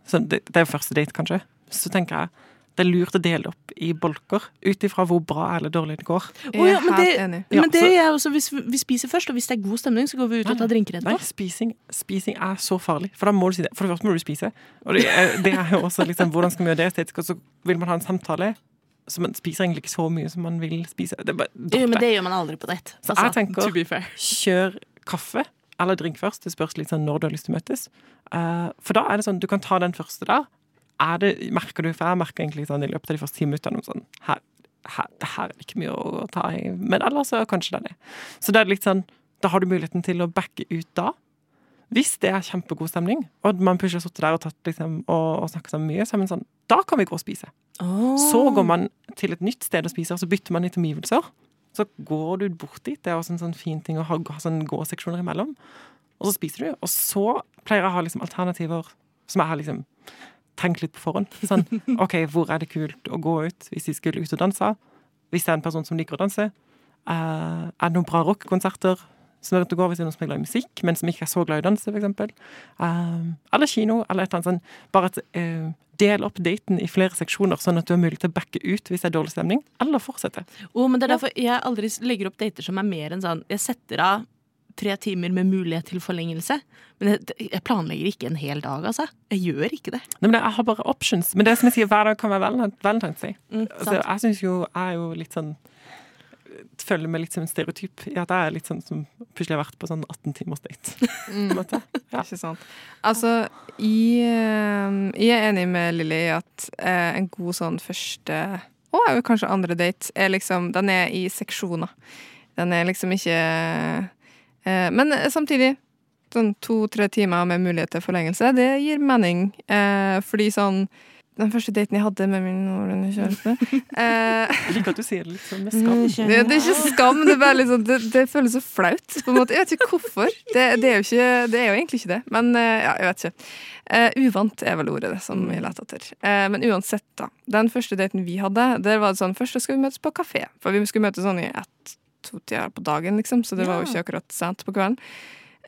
Så det, det er jo første date, kanskje. Så tenker jeg det er lurt å dele opp i bolker ut ifra hvor bra eller dårlig det går. Jeg Å ja, men det- enig. Ja, men det er også hvis vi spiser først, og hvis det er god stemning, så går vi ut og tar drinker Nei, spising, spising er så farlig. For da må du si det. For det første må du spise. Og det er, det er jo også liksom hvordan skal vi gjøre det estetisk, og så vil man ha en samtale. Så man spiser egentlig ikke så mye som man vil spise. Det er bare Jo, men det. gjør man aldri på date. Så jeg tenker kjør kaffe eller drink først. Det spørs litt sånn når du har lyst til å møtes. Uh, for da er det sånn, du kan ta den første der. Er det, merker du, for jeg merker egentlig sånn i løpet av de første ti minuttene sånn her, her, det her er ikke mye å ta i, men ellers så kanskje det er det. Så det er litt sånn, da har du muligheten til å backe ut da. Hvis det er kjempegod stemning, og man plutselig har sittet der og, tatt, liksom, og, og snakket sammen mye, så er man sånn, da kan vi gå og spise. Så går man til et nytt sted og spiser, og så bytter man litt omgivelser. Så går du bort dit. Det er også en sånn fin ting å ha, ha sånn gåseksjoner imellom. Og så spiser du. Og så pleier jeg å ha liksom alternativer som har liksom tenkt litt på forhånd. Sånn (laughs) OK, hvor er det kult å gå ut hvis de skulle ut og danse? Hvis det er en person som liker å danse. Uh, er det noen bra rockekonserter som er ute og går hvis det er noen som er glad i musikk, men som ikke er så glad i å danse, for eksempel? Eh, eller kino, eller et eller annet sånn. Bare at uh, del opp daten i flere seksjoner, sånn at du har mulighet til å backe ut hvis det er dårlig stemning, eller fortsette. Oh, men det er derfor jeg aldri legger opp dater som er mer enn sånn Jeg setter av tre timer med mulighet til forlengelse. Men jeg, planlegger ikke en hel dag, altså. Jeg gjør ikke det. Nei, men Jeg har bare options. Men det som jeg sier, hver dag kan være valent- Valentine's Day. Mm, Altså, jeg syns jo Jeg er jo litt sånn Føler meg litt som en stereotyp i at jeg er litt sånn som plutselig har vært på sånn 18 timers date. Mm. Ja. Ikke sant. Altså, jeg, eh, jeg er enig med Lilly i at eh, en god sånn første og kanskje andre date er liksom Den er i seksjoner. Den er liksom ikke Men samtidig, sånn to-tre timer med mulighet til forlengelse, det gir mening. Eh, fordi sånn Den første daten jeg hadde med min nåværende kjæreste (laughs) eh, Jeg liker at du sier det litt sånn med skam. det, det er ikke skam, det er sånn Det, det føles så flaut. På en måte. Jeg vet ikke hvorfor. Det, det, er jo ikke, det er jo egentlig ikke det. Men eh, ja, jeg vet ikke. Eh, uvant er vel ordet det som vi leter etter. Eh, men uansett, da. Den første daten vi hadde, der var det sånn Først skal vi møtes på kafé. For vi skulle møtes sånn i ett-to-tida på dagen, liksom. Så det var jo ikke akkurat sent på kvelden.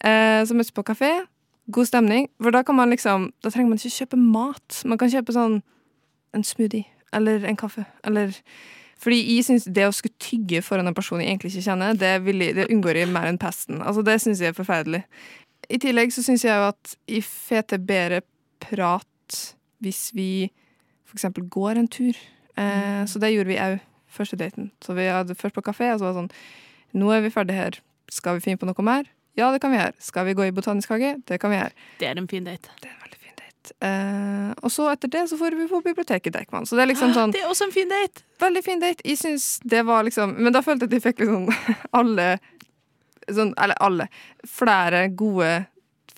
Eh, så møttes på kafé. God stemning. For da kan man liksom Da trenger man ikke kjøpe mat. Man kan kjøpe sånn en smoothie eller en kaffe. Eller fordi jeg synes det å skulle tygge foran en person jeg egentlig ikke kjenner, det, jeg, det unngår jeg mer enn pesten. Altså, det syns jeg er forferdelig. I tillegg så syns jeg jo at jeg får til bedre prat hvis vi eksempel går en tur. Eh, så det gjorde vi òg første daten. Så vi hadde først på kafé, og så var det sånn Nå er vi ferdige her. Skal vi finne på noe mer? Ja, det kan vi gjøre. Skal vi gå i botanisk hage? Det kan vi gjøre. Det er en fin date. Det er en veldig fin date. Eh, og så etter det så får vi på biblioteket Deichman. Så det er liksom sånn Det er også en fin date. veldig fin date. Jeg syns det var liksom Men da følte jeg at de fikk liksom (laughs) alle sånn, Eller alle. Flere gode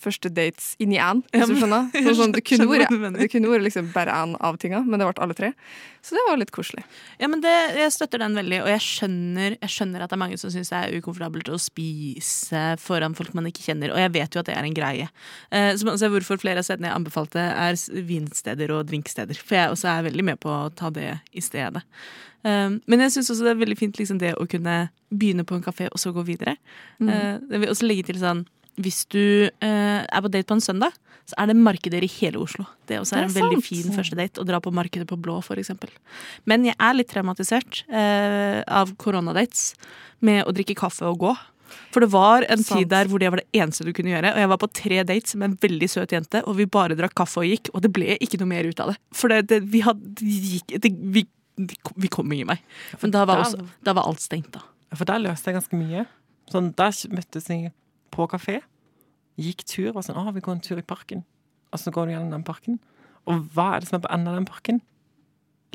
første dates inn i én, hvis du skjønner. Sånn, sånn, det kunne vært, liksom bare én av tinga, men det ble alle tre. Så det var litt koselig. Ja, men det, Jeg støtter den veldig, og jeg skjønner, jeg skjønner at det er mange som syns det er ukomfortabelt å spise foran folk man ikke kjenner, og jeg vet jo at det er en greie. Eh, så man ser hvorfor flere av stedene jeg anbefalte, er vinsteder og drinksteder. For jeg også er veldig med på å ta det i stedet. Um, men jeg syns også det er veldig fint liksom, det å kunne begynne på en kafé og så gå videre. Eh, det vil også legge til sånn hvis du eh, er på date på en søndag, så er det markeder i hele Oslo. Det også er, Det er en veldig sant. fin første date. Å dra på markedet på Blå, for eksempel. Men jeg er litt traumatisert eh, av koronadates med å drikke kaffe og gå. For det var en Sant. tid der hvor det var det eneste du kunne gjøre. Og jeg var på tre dates med en veldig søt jente, og vi bare drakk kaffe og gikk. Og det ble ikke noe mer ut av det. For det, det, vi, hadde, det gikk, vi, vi kom ingen vei. Men da var, også, da var alt stengt, da. For der løste jeg ganske mye. Sånn, der møttes vi på kafé, gikk tur og sånn Å, vi går en tur i parken. Og så går du gjennom den parken. Og hva er det som er på enden av den parken?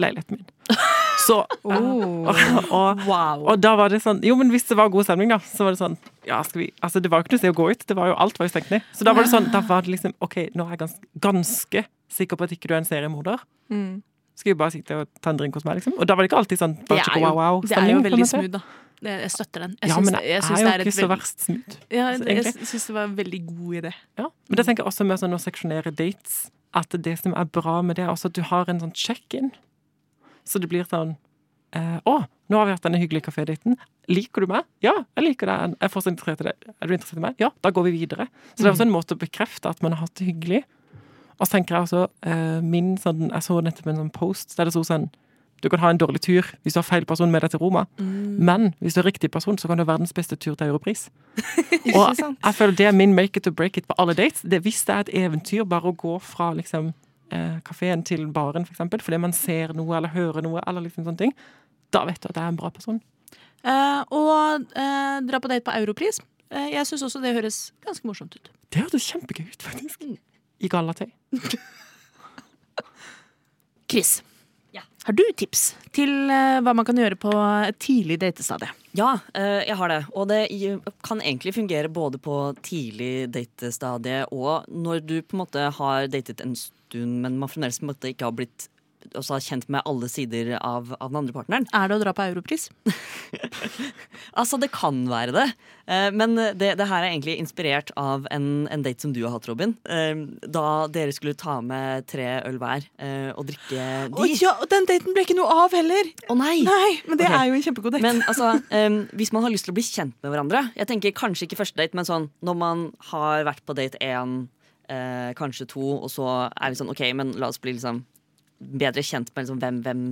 Leiligheten min. (laughs) Så Oh. og, og, og da var det sånn Jo, men hvis det var god stemning, da, så var det sånn Ja, skal vi Altså, det var jo ikke noe sted å gå ut. Det var jo Alt var jo stengt ned. Så da var det sånn Da var det liksom OK, nå er jeg ganske, ganske sikker på at ikke du er en seriemorder. Mm. Skal vi bare sitte og ta en drink hos meg, liksom? Og da var det ikke alltid sånn Det er jo, wow wow det er jo veldig smooth, da. Det, jeg støtter den. Jeg Ja, men det- jeg jeg er jo det er ikke så veldig- verst snudd. Ja, jeg egentlig- syns det var en veldig god idé. Ja. Men det tenker jeg også med sånn å seksjonere dates, at det som er bra med det, er også at du har en sånn check-in. Så det blir sånn eh, Å, nå har vi hatt denne hyggelige kafédaten. Liker du meg? Ja, jeg liker deg. Jeg er fortsatt interessert i deg. Er du interessert i meg? Ja, da går vi videre. Så det er også en måte å bekrefte at man har hatt det hyggelig. Og så tenker jeg også eh, min sånn Jeg så nettopp en sånn post der det sto sånn Du kan ha en dårlig tur hvis du har feil person med deg til Roma, men hvis du er riktig person, så kan du ha verdens beste tur til Europris. (laughs) Og jeg føler det er min make it or break it på alle dates. Det, hvis det er et eventyr bare å gå fra liksom eh, kafeen til baren, for eksempel, fordi man ser noe eller hører noe, eller liksom sånne ting, da vet du at det er en bra person. Uh, og uh, dra på date på Europris. Uh, jeg syns også det høres ganske morsomt ut. Det hørtes kjempegøy ut, faktisk. I gallatøy. (laughs) Chris, har du tips til eh, hva man kan gjøre på et tidlig datestadie? Ja, eh, jeg har det. Og det kan egentlig fungere både på tidlig datestadie og når du på en måte har datet en stund, men man fremdeles ikke har blitt også har kjent med alle sider av, av den andre partneren. Er det å dra på Europris? (laughs) Altså, det kan være det. Eh, Men det, det her er egentlig inspirert av en, en date som du har hatt, Robin. Eh, Da dere skulle ta med tre øl hver eh, og drikke de. Oh, ja, og den daten ble ikke noe av heller! Å nei! Nei, men det okay. er jo en kjempegod date. Men altså, hvis man har lyst til å bli kjent med hverandre Jeg tenker Kanskje ikke første date, men sånn når man har vært på date én, eh, kanskje to, og så er vi sånn OK, men la oss bli liksom bedre kjent med liksom hvem, hvem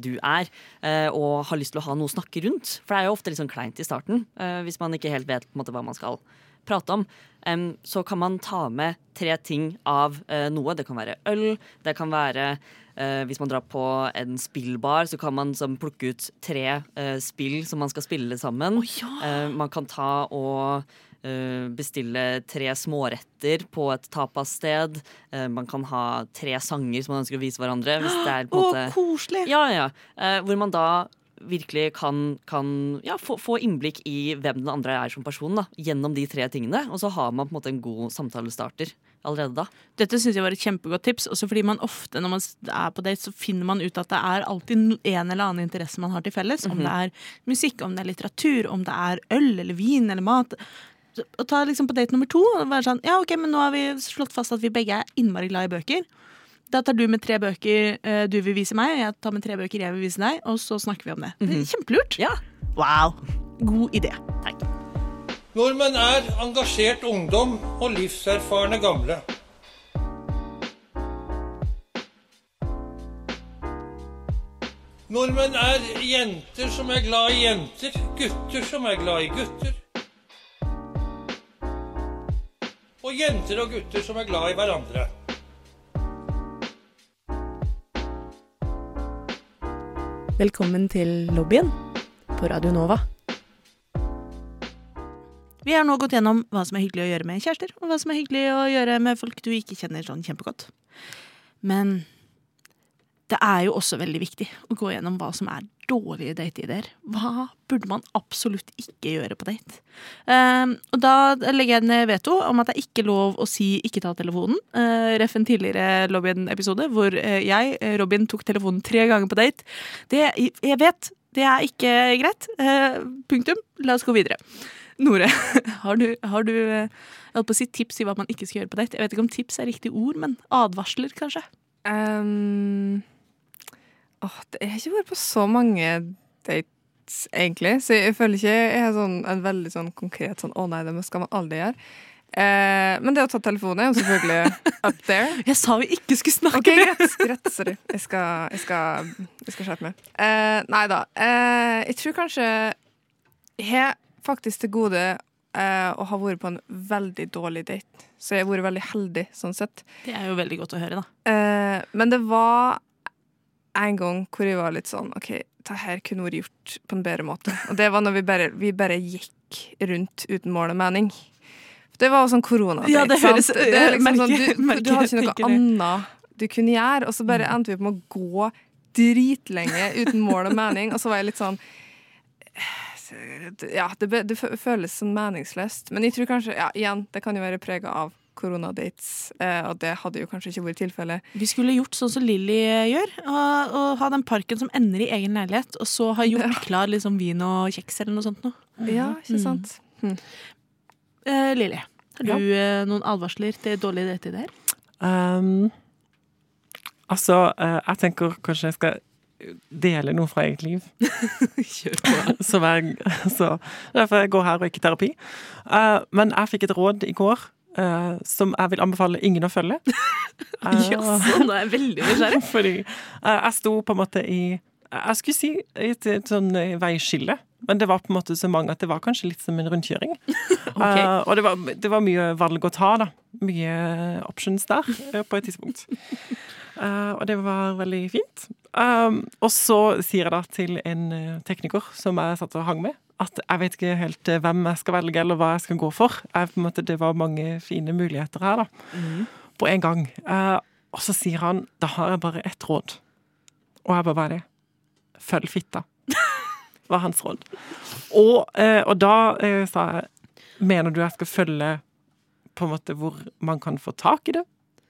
du er, eh, og har lyst til å ha noe å snakke rundt. For det er jo ofte litt sånn kleint i starten, eh, hvis man ikke helt vet måte hva man skal prate om. Så kan man ta med tre ting av eh, noe. Det kan være øl, det kan være Hvis man drar på en spillbar, så kan man plukke ut tre spill som man skal spille sammen. Eh, man kan ta og bestille tre småretter på et tapassted. Eh, man kan ha tre sanger som man ønsker å vise hverandre. Hvis det er på en måte koselig! ja, ja. Eh, hvor man da virkelig kan, kan ja, få, få innblikk i hvem den andre er som person, da, gjennom de tre tingene. Og så har man på en måte en god samtalestarter allerede da. Dette synes jeg var et kjempegodt tips, også fordi man ofte når man er på date, så finner man ut at det er alltid en eller annen interesse man har til felles. Om det er musikk, om det er litteratur, om det er øl eller vin eller mat. Å ta liksom på date nummer to og være sånn Ja, ok, men nå har vi slått fast at vi begge er innmari glad i bøker. Da tar du med tre bøker eh, du vil vise meg, jeg tar med tre bøker jeg vil vise deg, og så snakker vi om det. det er kjempelurt. Ja. Wow. God idé. Nordmenn er engasjert ungdom og livserfarne gamle. Nordmenn er jenter som er glad i jenter, gutter som er glad i gutter. Og jenter og gutter som er glad i hverandre. Velkommen til lobbyen på Radio Nova. Vi har nå gått gjennom hva som er hyggelig å gjøre med kjærester, og hva som er hyggelig å gjøre med folk du ikke kjenner sånn kjempegodt. Men det er jo også veldig viktig å gå gjennom hva som er dårlige dateideer. Hva burde man absolutt ikke gjøre på date? Um, og da legger jeg ned veto om at det er ikke lov å si 'ikke ta telefonen'. Uh, Ref en tidligere Lobbyen-episode hvor uh, jeg, uh, Robin, tok telefonen tre ganger på date. Det, jeg vet, det er ikke greit. Uh, punktum. La oss gå videre. Nore, (laughs) har du, har du jeg holdt på å si tips i hva man ikke skal gjøre på date? Jeg vet ikke om tips er riktig ord, men advarsler, kanskje? Um, åh, det- har ikke vært på så mange dates, egentlig. Så jeg føler ikke jeg har sånn, en veldig sånn konkret sånn 'å nei, det skal man aldri gjøre'. Eh, men det å ta telefonen er jo selvfølgelig up there. (laughs) Jeg sa vi ikke skulle snakke Ok, greit, greit, sorry. Jeg skal, jeg skal, jeg skal skjerpe meg. Eh, nei da. Eh, jeg tror kanskje Jeg har faktisk til gode eh, å ha vært på en veldig dårlig date. Så jeg har vært veldig heldig, sånn sett. Det er jo veldig godt å høre, da. Eh, men det var en gang hvor jeg var litt sånn OK, det her kunne vært gjort på en bedre måte. Og det var når vi bare, vi bare gikk rundt uten mål og mening. Det var jo sånn korona. Ja, det høres- Det liksom merker- sånn, du, merker- du hadde ikke noe annet du kunne gjøre, og så bare endte vi på med å gå dritlenge uten mål og mening, og så var jeg litt sånn Ja, det, det føles sånn meningsløst. Men jeg tror kanskje, ja, igjen, det kan jo være prega av koronadates, eh, og det hadde jo kanskje ikke vært tilfellet. Vi skulle gjort sånn som Lilly gjør, og, og ha den parken som ender i egen leilighet, og så ha gjort klar liksom vin og kjeks eller noe sånt noe. Ja, ikke sant? Mm. Eh, Lilly, har Ja. du eh, noen advarsler til dårlige dateideer? Um, altså, eh, jeg tenker kanskje jeg skal dele noe fra eget liv. (laughs) Kjør på. (laughs) så, jeg, så derfor jeg går her og ikke terapi. Eh, men jeg fikk et råd i går eh, som jeg vil anbefale ingen å følge. (laughs) ja sånn, nå er jeg veldig nysgjerrig. (laughs) Fordi uh, jeg sto på en måte i Jeg skulle si et, et sånn eh, veiskille. Men det var på en måte så mange at det var kanskje litt som en rundkjøring. (laughs) Eh, og det var, det var mye valg å ta, da. Mye options der eh, på et tidspunkt. Eh, og det var veldig fint. Um, og så sier jeg da til en eh, tekniker som jeg satt og hang med, at jeg vet ikke helt eh, hvem jeg skal velge, eller hva jeg skal gå for. Jeg, måte, det var mange fine muligheter her, da. På en gang. Uh, og så sier han da har jeg bare ett råd. Og jeg bare hva er det? Følg fitta. (laughs) var hans råd. Og, uh, og da uh, sa jeg Mener du jeg skal følge på en måte hvor man kan få tak i det?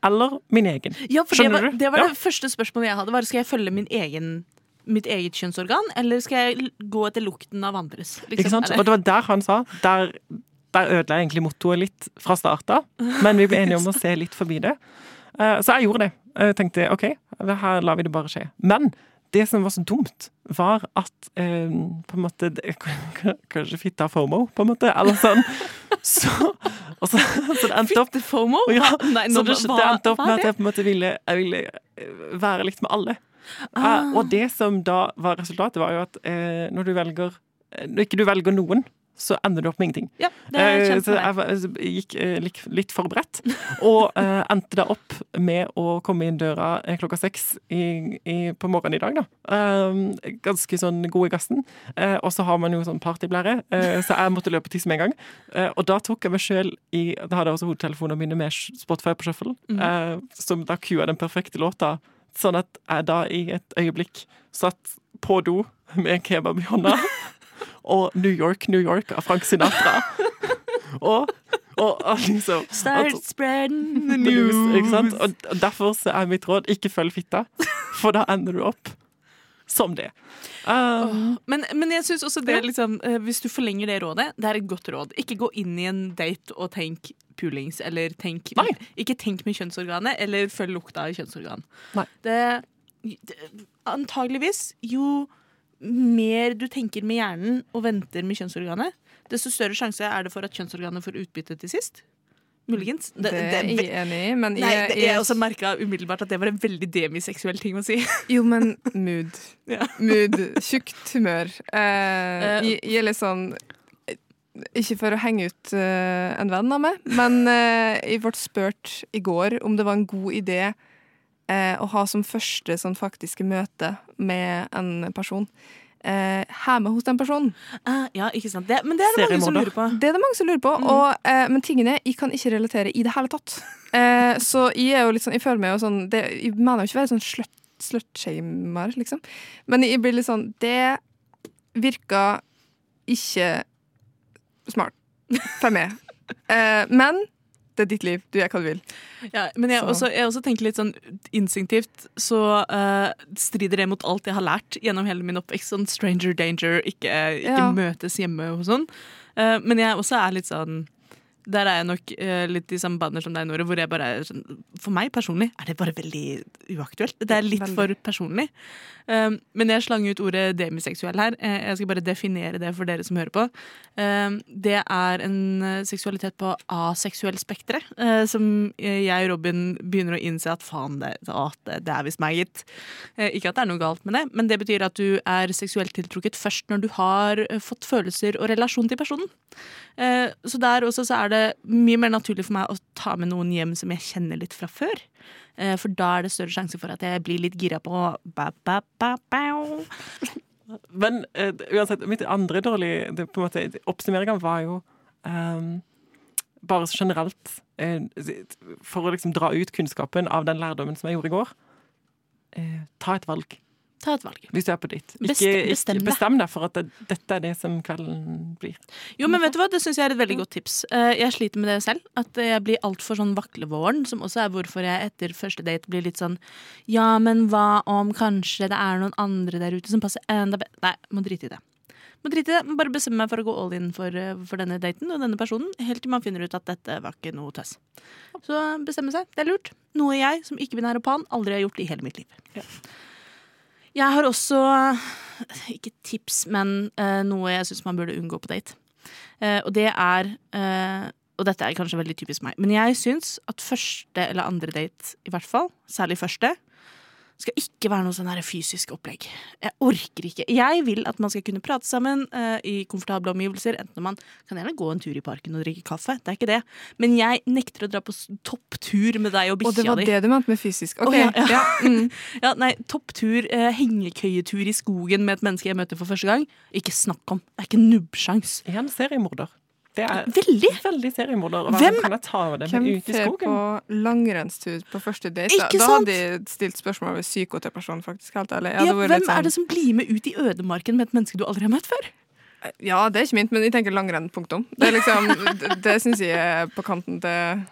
Eller min egen? Ja, for det Skjønner var, du? det, var det første spørsmålet jeg hadde. Var, skal jeg følge min egen, mitt eget kjønnsorgan, eller skal jeg gå etter lukten av andres? liksom? Ikke sant? Og det var der han sa Der, der ødela jeg egentlig mottoet litt fra start av. Men vi ble enige om å se litt forbi det. Eh, Så jeg gjorde det. Jeg tenkte OK, her lar vi det bare skje. Men det som var så dumt, var at eh, på en måte det- (laughs) Kanskje fitta fomo, på en måte. Eller sånn. (laughs) Så, og så, så det endte opp FOMO? Ja, Nei, så det, hva- det endte opp med at jeg på en måte ville, ville eh, være likt med alle. Ah. Eh, og det som da var resultatet, var jo at eh, når du velger eh, Når ikke du velger noen, så ender du opp med ingenting. Ja, det er Eh, så jeg gikk eh, litt, litt forberedt, og eh, endte da opp med å komme inn døra eh, klokka seks i, i, på morgenen i dag. da. Ganske sånn god i gassen. Og så har man jo sånn partyblære, så jeg måtte løpe og tisse med en gang. Og da tok jeg meg sjøl i Da hadde jeg også hodetelefonene mine med Spotify på shuffle, Mhm. som da kua den perfekte låta. Sånn at jeg da i et øyeblikk satt på do med kebab i hånda (laughs) og New York, New York av Frank Sinatra. og, og, og liksom Start at- spreading the news, ikke sant? Og, derfor så er mitt råd ikke følg fitta, for da ender du opp som det. Um, Men, men jeg synes også det liksom, eh, hvis du forlenger det rådet, det er et godt råd. Ikke gå inn i en date og tenk pulings, eller tenk Ikke tenk med kjønnsorganet, eller følg lukta av kjønnsorgan. Nei. Det, det, antageligvis, jo mer du tenker med hjernen og venter med kjønnsorganet, desto større sjanse er det for at kjønnsorganet får utbytte til sist. Muligens. Det er jeg enig i, men Nei, jeg- det, jeg også merka umiddelbart at det var en veldig demiseksuell ting å si. (laughs) Jo, men mood. Mood. Tjukt humør. Eh, Eh, jeg, jeg er litt sånn Ikke for å henge ut uh, en venn av meg, men uh, jeg ble spurt i går om det var en god idé eh, å ha som første sånn faktiske møte med en person eh, hjemme hos den personen. Uh, ja, ikke sant. Det, men det er det mange som lurer på. Det er det mange som lurer på. Mm. Og, eh, men tingene jeg kan ikke relatere i det hele tatt. Eh, (laughs) så jeg er jo litt sånn, jeg føler meg jo sånn det, Jeg mener jo ikke å være sånn slutshamer, liksom. Men jeg blir litt sånn Det virker ikke smart for meg. (laughs) Eh, men det er ditt liv. Du gjør hva du vil. Ja, men jeg Så- også, jeg også tenker litt sånn instinktivt så uh, strider det mot alt jeg har lært gjennom hele min oppvekst. Sånn stranger danger, ikke, ikke Ja. møtes hjemme og sånn. Uh, men jeg også er litt sånn der er jeg nok uh, litt i samme baner som deg, Nore. Hvor jeg bare er sånn, for meg personlig er det bare veldig uaktuelt. Det er litt Veldig. for personlig. Um, men jeg slang ut ordet demiseksuell her. Eh, jeg skal bare definere det for dere som hører på. Um, det er en eh, seksualitet på aseksuell spektre, uh, som jeg og Robin begynner å innse at faen, det, det, det er visst meg, gitt. Uh, ikke at det er noe galt med det, men det betyr at du er seksuelt tiltrukket først når du har fått følelser og relasjon til personen. Så der også så er det mye mer naturlig for meg å ta med noen hjem som jeg kjenner litt fra før. Eh, for da er det større sjanse for at jeg blir litt gira på ba, ba, ba. Men eh, uansett, mitt andre dårlige det, på en måte, oppsummeringen var jo um, bare så generelt eh, For å liksom dra ut kunnskapen av den lærdommen som jeg gjorde i går. Eh, ta et valg. Ta et valg. Hvis du er på ditt. Ikke, Bestem- bestem deg. for at det, dette er det som kvelden blir. Jo, men vet du hva? Det syns jeg er et veldig godt tips. Eh, Jeg sliter med det selv. At jeg blir altfor sånn vaklevåren, som også er hvorfor jeg etter første date blir litt sånn Ja, men hva om kanskje det er noen andre der ute som passer enda bedre Nei, må drite i det. Må drite i det, må bare bestemme meg for å gå all in for, eh, for denne daten og denne personen, helt til man finner ut at dette var ikke noe tøss. Så bestemme seg. Det er lurt. Noe jeg, som ikke-binær og pan, aldri har gjort i hele mitt liv. Jeg har også ikke tips, men uh, noe jeg syns man burde unngå på date. Uh, og det er uh, Og dette er kanskje veldig typisk meg, men jeg syns at første eller andre date, i hvert fall, særlig første, skal ikke være noe sånn her fysisk opplegg. Jeg orker ikke. Jeg vil at man skal kunne prate sammen uh, i komfortable omgivelser. Enten man kan gjerne gå en tur i parken og drikke kaffe, det er ikke det. Men jeg nekter å dra på topptur med deg og Og det var det du mente med fysisk. OK. Oh, ja, ja. ja. (laughs) Mm. Ja, nei, topptur, uh, hengekøyetur i skogen med et menneske jeg møter for første gang. Ikke snakk om. Det er ikke nubbsjans. En seriemorder. Det er Veldig! veldig seriemorder. Hvem- kan jeg ta med dem ut i skogen? Hvem ser på langrennstur på første date? Da, Ikke da sant? hadde de stilt spørsmål ved psykoterapeusen, faktisk. Helt ærlig. Ja, hvem sånn- er det som blir med ut i ødemarken med et menneske du aldri har møtt før? Ja, det er ikke mint, men jeg tenker langrenn, punktum. Det, liksom, (laughs) det, det syns jeg er på kanten til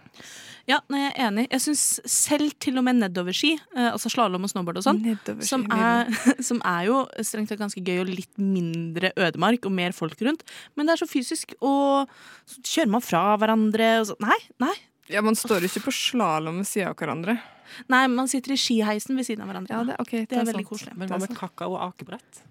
Ja, nei, jeg er enig. Jeg syns selv til og med nedoverski, eh, altså slalåm og snowboard og sånn, som (laughs) som er jo strengt tatt ganske gøy og litt mindre ødemark og mer folk rundt, men det er så fysisk, og så kjører man fra hverandre og sånn. Nei, nei. Ja, Man står jo ikke på slalåm ved siden av hverandre. Nei, man sitter i skiheisen ved siden av hverandre. Ja, det, okay, det er er veldig koselig. Men hva med kakao og akebrett?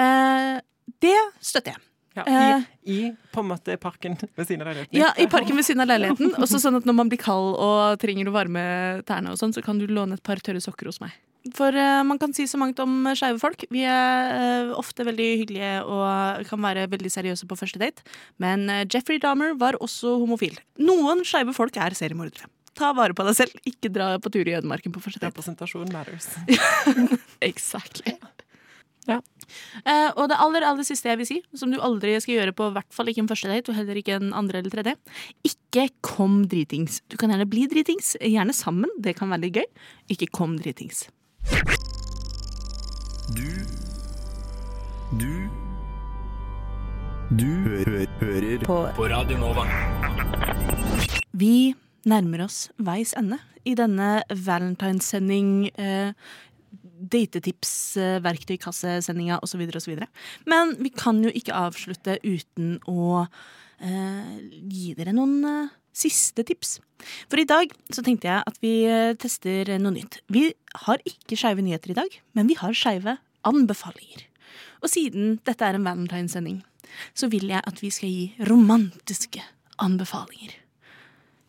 Eh, det støtter jeg. Ja, Eh, i, I på en måte parken ved siden av leiligheten. Ja, i parken ved siden av leiligheten. Også sånn at når man blir kald og trenger å varme tærne, og sånn, så kan du låne et par tørre sokker hos meg. For uh, man kan si så mangt om skeive folk. Vi er uh, ofte veldig hyggelige og kan være veldig seriøse på første date. Men uh, Jeffrey Dahmer var også homofil. Noen skeive folk er seriemordere. Ta vare på deg selv, ikke dra på tur i ødemarken på første date. Representasjon matters. (laughs) Exactly. Ja. Eh, og det aller aller siste jeg vil si, som du aldri skal gjøre på hvert fall ikke en første date, og heller ikke en andre eller tredje, ikke kom dritings. Du kan gjerne bli dritings, gjerne sammen, det kan være litt gøy. Ikke kom dritings. Du Du Du hø hø hører på. på Radio Nova. Vi nærmer oss veis ende i denne valentinessending, eh, datetips, eh, verktøykassesendinga osv. osv. Men vi kan jo ikke avslutte uten å eh, gi dere noen eh, siste tips. For i dag så tenkte jeg at vi eh, tester noe nytt. Vi har ikke skeive nyheter i dag, men vi har skeive anbefalinger. Og siden dette er en valentinesending, så vil jeg at vi skal gi romantiske anbefalinger.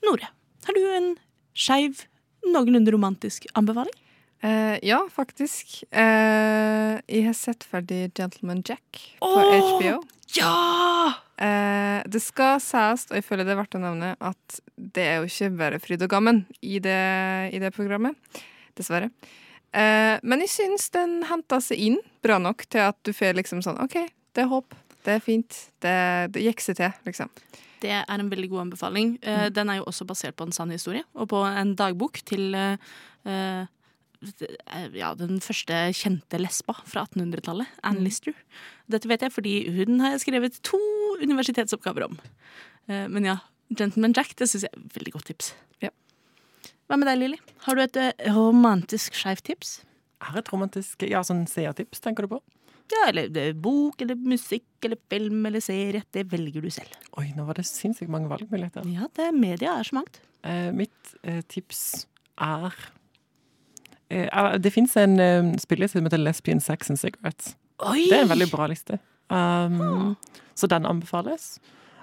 Nore, har du en skeiv, noenlunde romantisk anbefaling? Eh, ja, faktisk. Eh, jeg har sett ferdig Gentleman Jack på Åh, HBO. Ja! Eh, det skal sies, og jeg føler det er verdt å nevne, at det er jo ikke bare fryd og gammen i det, i det programmet. Dessverre. Eh, men jeg syns den henta seg inn bra nok til at du får liksom sånn OK, det er håp. Det er fint. Det, det seg til, liksom. Det er en veldig god anbefaling. Eh, Mm. Den er jo også basert på en sann historie, og på en dagbok til eh, ja, den første kjente lesba fra 1800-tallet, Anne Mm. Lister. Dette vet jeg fordi hun har skrevet to universitetsoppgaver om. Eh, Men ja, Gentleman Jack, det syns jeg er et veldig godt tips. Ja. Hva med deg, Lilly? Har du et eh, romantisk skeivt tips? Er et romantisk Ja, sånn seertips, tenker du på? Ja, eller det er bok, eller musikk, eller film, eller serie. Det velger du selv. Oi, nå var det sinnssykt mange valgmuligheter. Ja, det media er så mangt. Eh, mitt eh, tips eh, er- Det fins en eh, spilleliste som heter Lesbian Sex and Cigarettes. Oi! Det er en veldig bra liste. Um, Så den anbefales.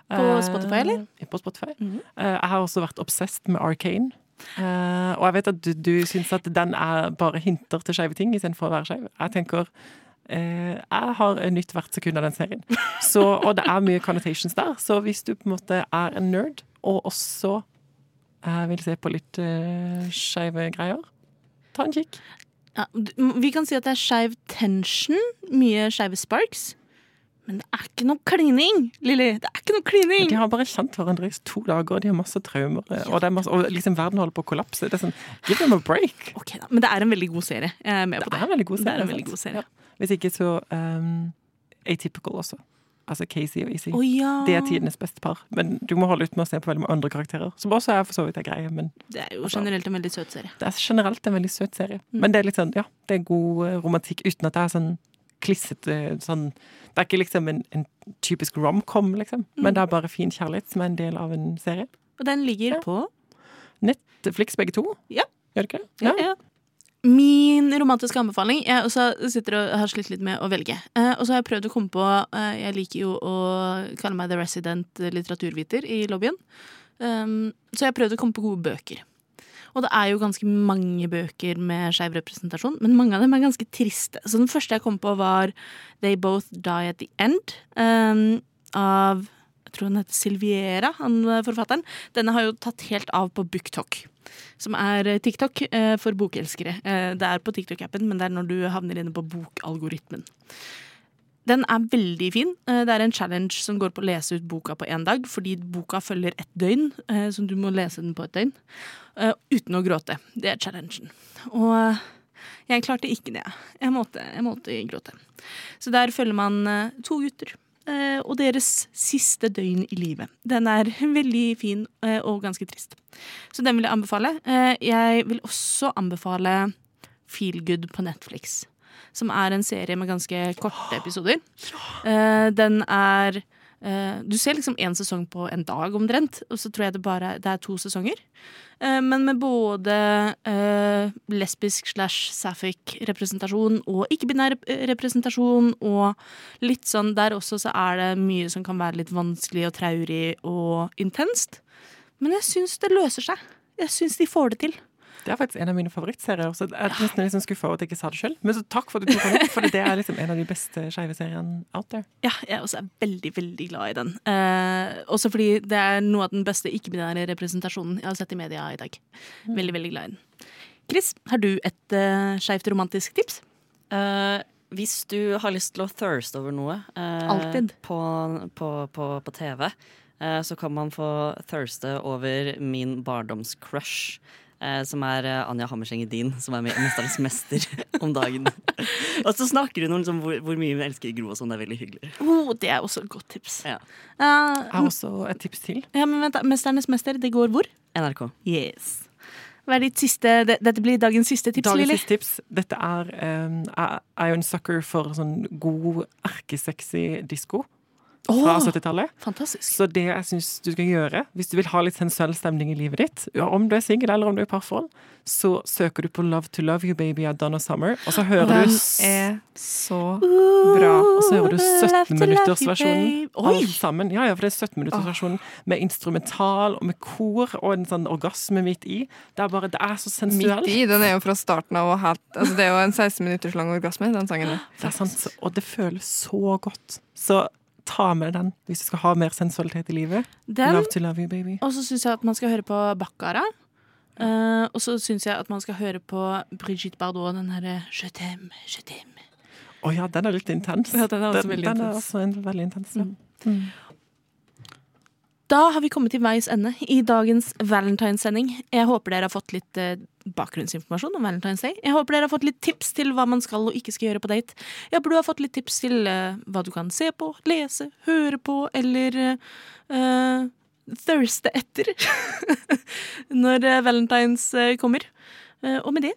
På Eh, Spotify, eller? På Spotify. Mhm. Eh, jeg har også vært obsessed med Arcane. Eh, og jeg vet at du, du syns at den er bare hinter til skeive ting istedenfor å være skeiv. Jeg tenker eh, Jeg har nytt hvert sekund av den serien. (laughs) Så, og det er mye connotations der. Så hvis du på en måte er en nerd, og også eh, vil se på litt uh, skeive greier, ta en kikk. Ja, vi kan si at det er skeiv tension, mye skeive sparks. Men det er ikke noe klining, Lilly! Det er ikke noe klining! De har bare kjent hverandre i to dager, og de har masse traumer. Ja. Og, det masse, og liksom verden holder på å kollapse. Det er sånn, Give them a break! Ok da, Men det er en veldig god serie. Jeg er med på Det det. er en veldig god Det er en veldig god serie. Hvis ikke så um, Atypical også. Altså Casey og Easy. Oh, ja. Det er tidenes beste par. Men du må holde ut med å se på veldig mange andre karakterer. Som også er for så vidt er greie, men Det er jo generelt en veldig søt serie. det er generelt en veldig søt serie. Mm. Men det er litt sånn, ja, det er god eh, romantikk uten at det er sånn klissete sånn Det er ikke liksom en, en typisk rom-com, liksom. Mm. Men det er bare fin kjærlighet som er en del av en serie. Og den ligger Ja. på Netflix begge to. Ja. Gjør det ikke det? Ja, ja. Min romantiske anbefaling Jeg også sitter og har slitt litt med å velge. Eh, og så har jeg prøvd å komme på eh, Jeg liker jo å kalle meg the resident litteraturviter i lobbyen. Um, så jeg har prøvd å komme på gode bøker. Og det er jo ganske mange bøker med skeiv representasjon, men mange av dem er ganske triste. Så den første jeg kom på, var They Both Die at the End. Um, av jeg tror han heter Silviera, han eh, forfatteren. Denne har jo tatt helt av på BookTok, som er eh, TikTok eh, for bokelskere. Eh, det er på TikTok-appen, men det er når du havner inne på bokalgoritmen. Den er veldig fin. Det er en challenge som går på å lese ut boka på én dag, fordi boka følger ett døgn, så du må lese den på et døgn. Uten å gråte. Det er challengen. Og jeg klarte ikke det. Jeg måtte, jeg måtte gråte. Så der følger man to gutter og deres siste døgn i livet. Den er (laughs) veldig fin eh, og ganske trist. Så den vil jeg anbefale. Eh, Jeg vil også anbefale Feel Good på Netflix. Som er en serie med ganske korte (gasps) episoder. Eh, Den er eh, Du ser liksom én sesong på en dag omtrent, og så tror jeg det bare det er to sesonger. Eh, Men med både eh, lesbisk slash sapphic representasjon og ikke-binær representasjon, og litt sånn der også så er det mye som kan være litt vanskelig og traurig og intenst. Men jeg syns det løser seg. Jeg syns de får det til. Det er faktisk en av mine favorittserier. Så jeg er nesten litt sånn skuffa over at jeg ikke sa det sjøl. Men så takk for at du tok den opp, for det er liksom en av de beste skeive seriene out there. Ja, jeg også er veldig, veldig glad i den. Eh, også fordi det er noe av den beste ikke-binære representasjonen jeg har sett i media i dag. Veldig, veldig glad i den. Chris, har du et uh, skeivt romantisk tips? Uh, hvis du har lyst til å thirste over noe uh, På, på, på, på TV, eh, så kan man få thirste over min barndomscrush. Eh, som er eh, Anja Hammerseng Edin, som er med i 'Mesternes mester' (laughs) om dagen. og så snakker hun om liksom, hvor, hvor mye hun elsker Gro og sånn. Det er veldig hyggelig. Oh, det er også et godt tips. Ja. Uh, Jeg har også et tips til. ja, men vent da, 'Mesternes mester', det går hvor? NRK. Yes. Hva er ditt siste Dette blir dagens siste tips, Dagens Lilly. siste tips. Dette er um, Jeg er jo en sucker for sånn god, erkesexy disko fra 70-tallet. Så det jeg syns du skal gjøre, hvis du vil ha litt sensuell stemning i livet ditt, om du er singel eller om du er i parforhold, så søker du på Love to Love You Baby av Donna Summer, og så hører Den du Den er så bra. og så hører du Love to love 17-minuttersversjonen. you, Alt sammen. Ja, ja, for det er 17-minuttersversjonen med instrumental og med kor og en sånn orgasme midt i. Det er bare, det er så sensuelt. Midt i. Den er jo fra starten av og helt altså Det er jo en 16 minutters lang orgasme, den sangen. (gasps) Det er sant, og det føles så godt. Så ta med den hvis du skal ha mer sensualitet i livet. Den, Love to love you, baby. og så syns jeg at man skal høre på Bakkara. Uh, og så syns jeg at man skal høre på Brigitte Bardot, den herre Je t'aime, je t'aime. Å ja, den er litt intens. Ja, den er også veldig den er også en, veldig intens. Ja. Da har vi kommet til veis ende i dagens Valentine's-sending. Jeg håper dere har fått litt eh, bakgrunnsinformasjon om Valentine's Day. Jeg håper dere har fått litt tips til hva man skal og ikke skal gjøre på date. Jeg håper du har fått litt tips til eh, hva du kan se på, lese, høre på eller uh, thirste etter (laughs) når Valentine's kommer. Og med det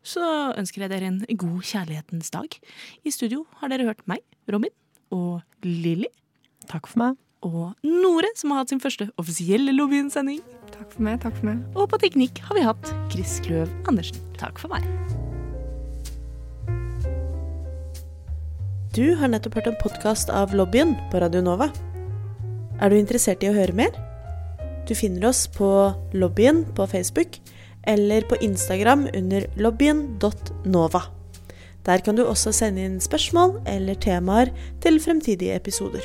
så ønsker jeg dere en god kjærlighetens dag. I studio har dere hørt meg, Robin, og Lilly. Takk for meg. Og Nore, som har hatt sin første offisielle Lobbyen-sending. Takk for meg. takk for meg. Og på teknikk har vi hatt Chris Kløv Andersen. Takk for meg. Du har nettopp hørt en podkast av Lobbyen på Radio Nova. Er du interessert i å høre mer? Du finner oss på Lobbyen på Facebook eller på Instagram under lobbyen.nova. Der kan du også sende inn spørsmål eller temaer til fremtidige episoder.